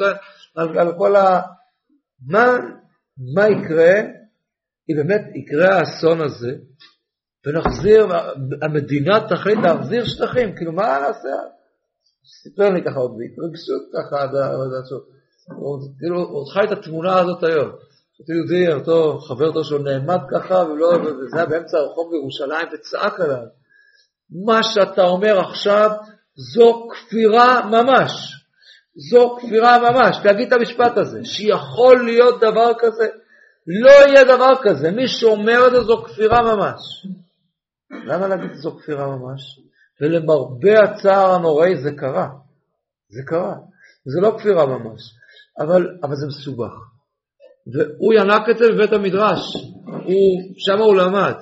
על כל ה... מה, מה יקרה אם באמת יקרה האסון הזה ונחזיר, המדינה תחליט להחזיר שטחים, כאילו מה נעשה? סיפר לי ככה עוד בהתרגשות ככה. כאילו, הוא חי את התמונה הזאת היום. אותו יהודי, אותו חבר טוב שלו נעמד ככה, ולא, וזה היה באמצע הרחוב בירושלים, וצעק עליו. מה שאתה אומר עכשיו זו כפירה ממש. זו כפירה ממש. תגיד את המשפט הזה, שיכול להיות דבר כזה. לא יהיה דבר כזה. מי שאומר את זה זו כפירה ממש. למה להגיד זו כפירה ממש? ולמרבה הצער הנוראי זה קרה. זה קרה. זה לא כפירה ממש. אבל, אבל זה מסובך. והוא ינק את זה בבית המדרש, הוא, שם הוא למד.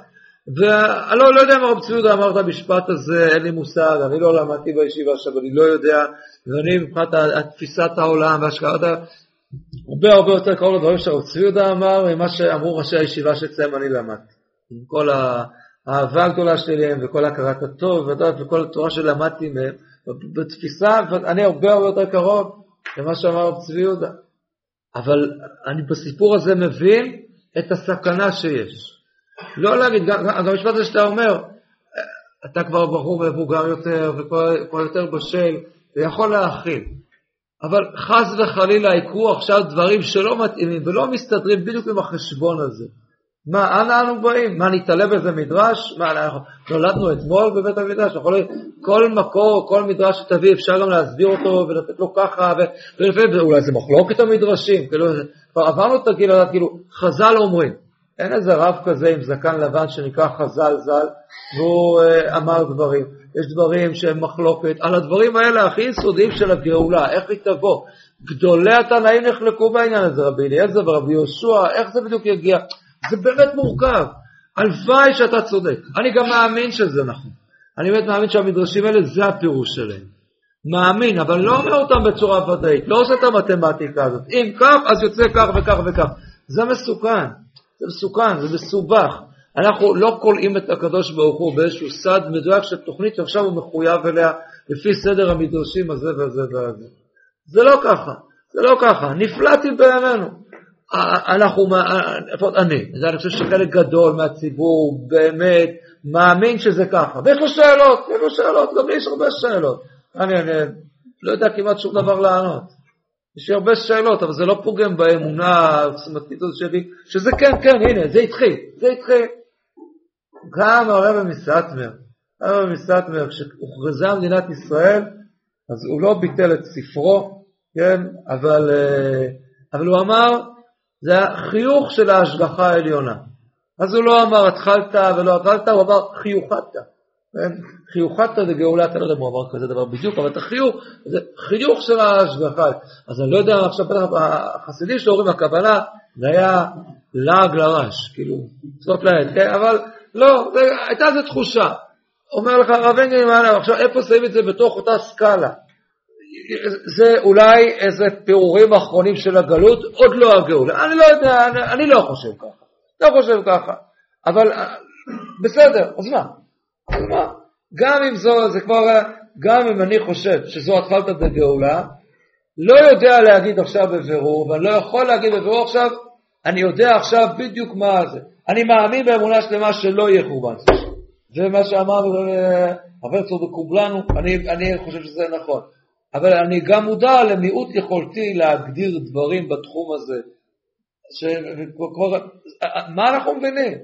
ואני לא, יודע אם הרב צבי אמר את המשפט הזה, אין לי מושג, אני לא למדתי בישיבה עכשיו, אני לא יודע, ואני מבחינת תפיסת העולם והשקעת, הרבה הרבה יותר קרוב לדברים שהרב צבי אמר ממה שאמרו ראשי הישיבה שאצלם אני למדתי. עם כל האהבה הגדולה שלהם וכל הכרת הטוב וכל התורה שלמדתי מהם, בתפיסה, אני הרבה הרבה יותר קרוב למה שאמר הרב צבי יהודה. אבל אני בסיפור הזה מבין את הסכנה שיש. לא להגיד, גם המשפט הזה שאתה אומר, אתה כבר בחור מבוגר יותר וכבר יותר בשל ויכול להכיל. אבל חס וחלילה יקרו עכשיו דברים שלא מתאימים ולא מסתדרים בדיוק עם החשבון הזה. מה, אנה אנו באים? מה, נתעלה באיזה מדרש? מה, אנחנו נולדנו אתמול בבית המדרש? יכול להיות, כל מקור, כל מדרש שתביא, אפשר גם להסביר אותו ולתת לו ככה, ולפעמים אולי זה מחלוקת המדרשים, כאילו, כבר עברנו את הגיל כאילו, חז"ל אומרים, אין איזה רב כזה עם זקן לבן שנקרא חז"ל ז"ל, והוא uh, אמר דברים. יש דברים שהם מחלוקת, על הדברים האלה הכי יסודיים של הגאולה, איך היא תבוא. גדולי התנאים נחלקו בעניין הזה, רבי אליעזר ורבי יהושע, איך זה בדיוק יגיע? זה באמת מורכב. הלוואי שאתה צודק. אני גם מאמין שזה נכון. אני באמת מאמין שהמדרשים האלה זה הפירוש שלהם. מאמין, אבל לא אומר אותם בצורה ודאית, לא עושה את המתמטיקה הזאת. אם כך, אז יוצא כך וכך וכך. זה מסוכן, זה מסוכן, זה מסובך. אנחנו לא כולאים את הקדוש ברוך הוא באיזשהו סד מדויק של תוכנית שעכשיו הוא מחויב אליה לפי סדר המדרשים הזה וזה וזה. זה לא ככה, זה לא ככה. נפלאתי בימינו. אנחנו, לפחות אני, אני חושב שחלק גדול מהציבור באמת מאמין שזה ככה, ויש לו שאלות, יש לו שאלות, גם לי יש הרבה שאלות. אני, אני לא יודע כמעט שום דבר לענות. יש לי הרבה שאלות, אבל זה לא פוגם באמונה העוצמתית הזאת שלי, שזה כן, כן, הנה, זה התחיל, זה התחיל. גם הרב מסטמר, הרב מסטמר, כשהוכרזה מדינת ישראל, אז הוא לא ביטל את ספרו, כן, אבל, אה, אבל הוא אמר, זה החיוך של ההשגחה העליונה. אז הוא לא אמר התחלת ולא אכלת, הוא אמר חיוכת. כן? חיוכת לגאולת, אני לא יודע אם הוא אמר כזה דבר בדיוק, אבל את החיוך, זה חיוך של ההשגחה. אז אני לא יודע, עכשיו החסידים שלו אומרים, הכוונה, זה היה לעג לרש, כאילו, זאת לעת, כן? אבל לא, הייתה איזו תחושה. אומר לך הרב אנגלין, עכשיו איפה שמים את זה בתוך אותה סקאלה? זה אולי איזה פירורים אחרונים של הגלות, עוד לא הגאולה. אני לא יודע, אני, אני לא חושב ככה. לא חושב ככה. אבל בסדר, אז מה? אז מה? גם אם זו, זה כבר, גם אם אני חושב שזו התחלת בגאולה, לא יודע להגיד עכשיו בבירור, ואני לא יכול להגיד בבירור עכשיו, אני יודע עכשיו בדיוק מה זה. אני מאמין באמונה שלמה שלא יהיה חורבן. ומה שאמר הרב הרצוג בקובלנו, אני, אני חושב שזה נכון. אבל אני גם מודע למיעוט יכולתי להגדיר דברים בתחום הזה. ש... מה אנחנו מבינים?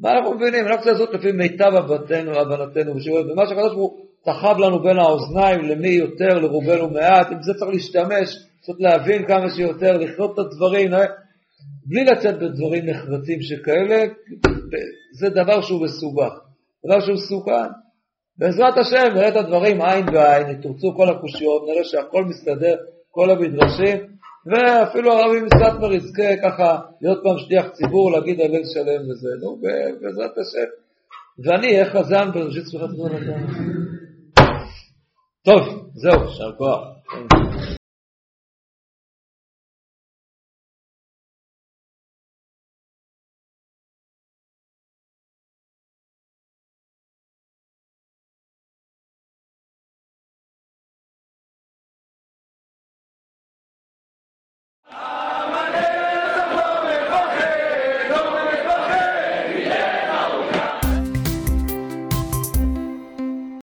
מה אנחנו מבינים? אנחנו צריכים לעשות לפי מיטב הבנתנו, הבנתנו, ומה שהקדוש ברוך הוא תחב לנו בין האוזניים, למי יותר, לרובנו מעט, עם זה צריך להשתמש, צריך להבין כמה שיותר, לחיות את הדברים, אה? בלי לצאת בדברים נחרצים שכאלה, זה דבר שהוא מסובך, דבר שהוא מסוכן. בעזרת השם נראה את הדברים עין בעין, יתורצו כל הקושיות, נראה שהכל מסתדר, כל המדרשים, ואפילו הרבי מסטמר יזכה ככה להיות פעם שליח ציבור, להגיד הלל שלם וזה, נו, בעזרת השם. ואני אהיה חזן בראשית צמיחת זמן טוב, זהו, יישר כוח.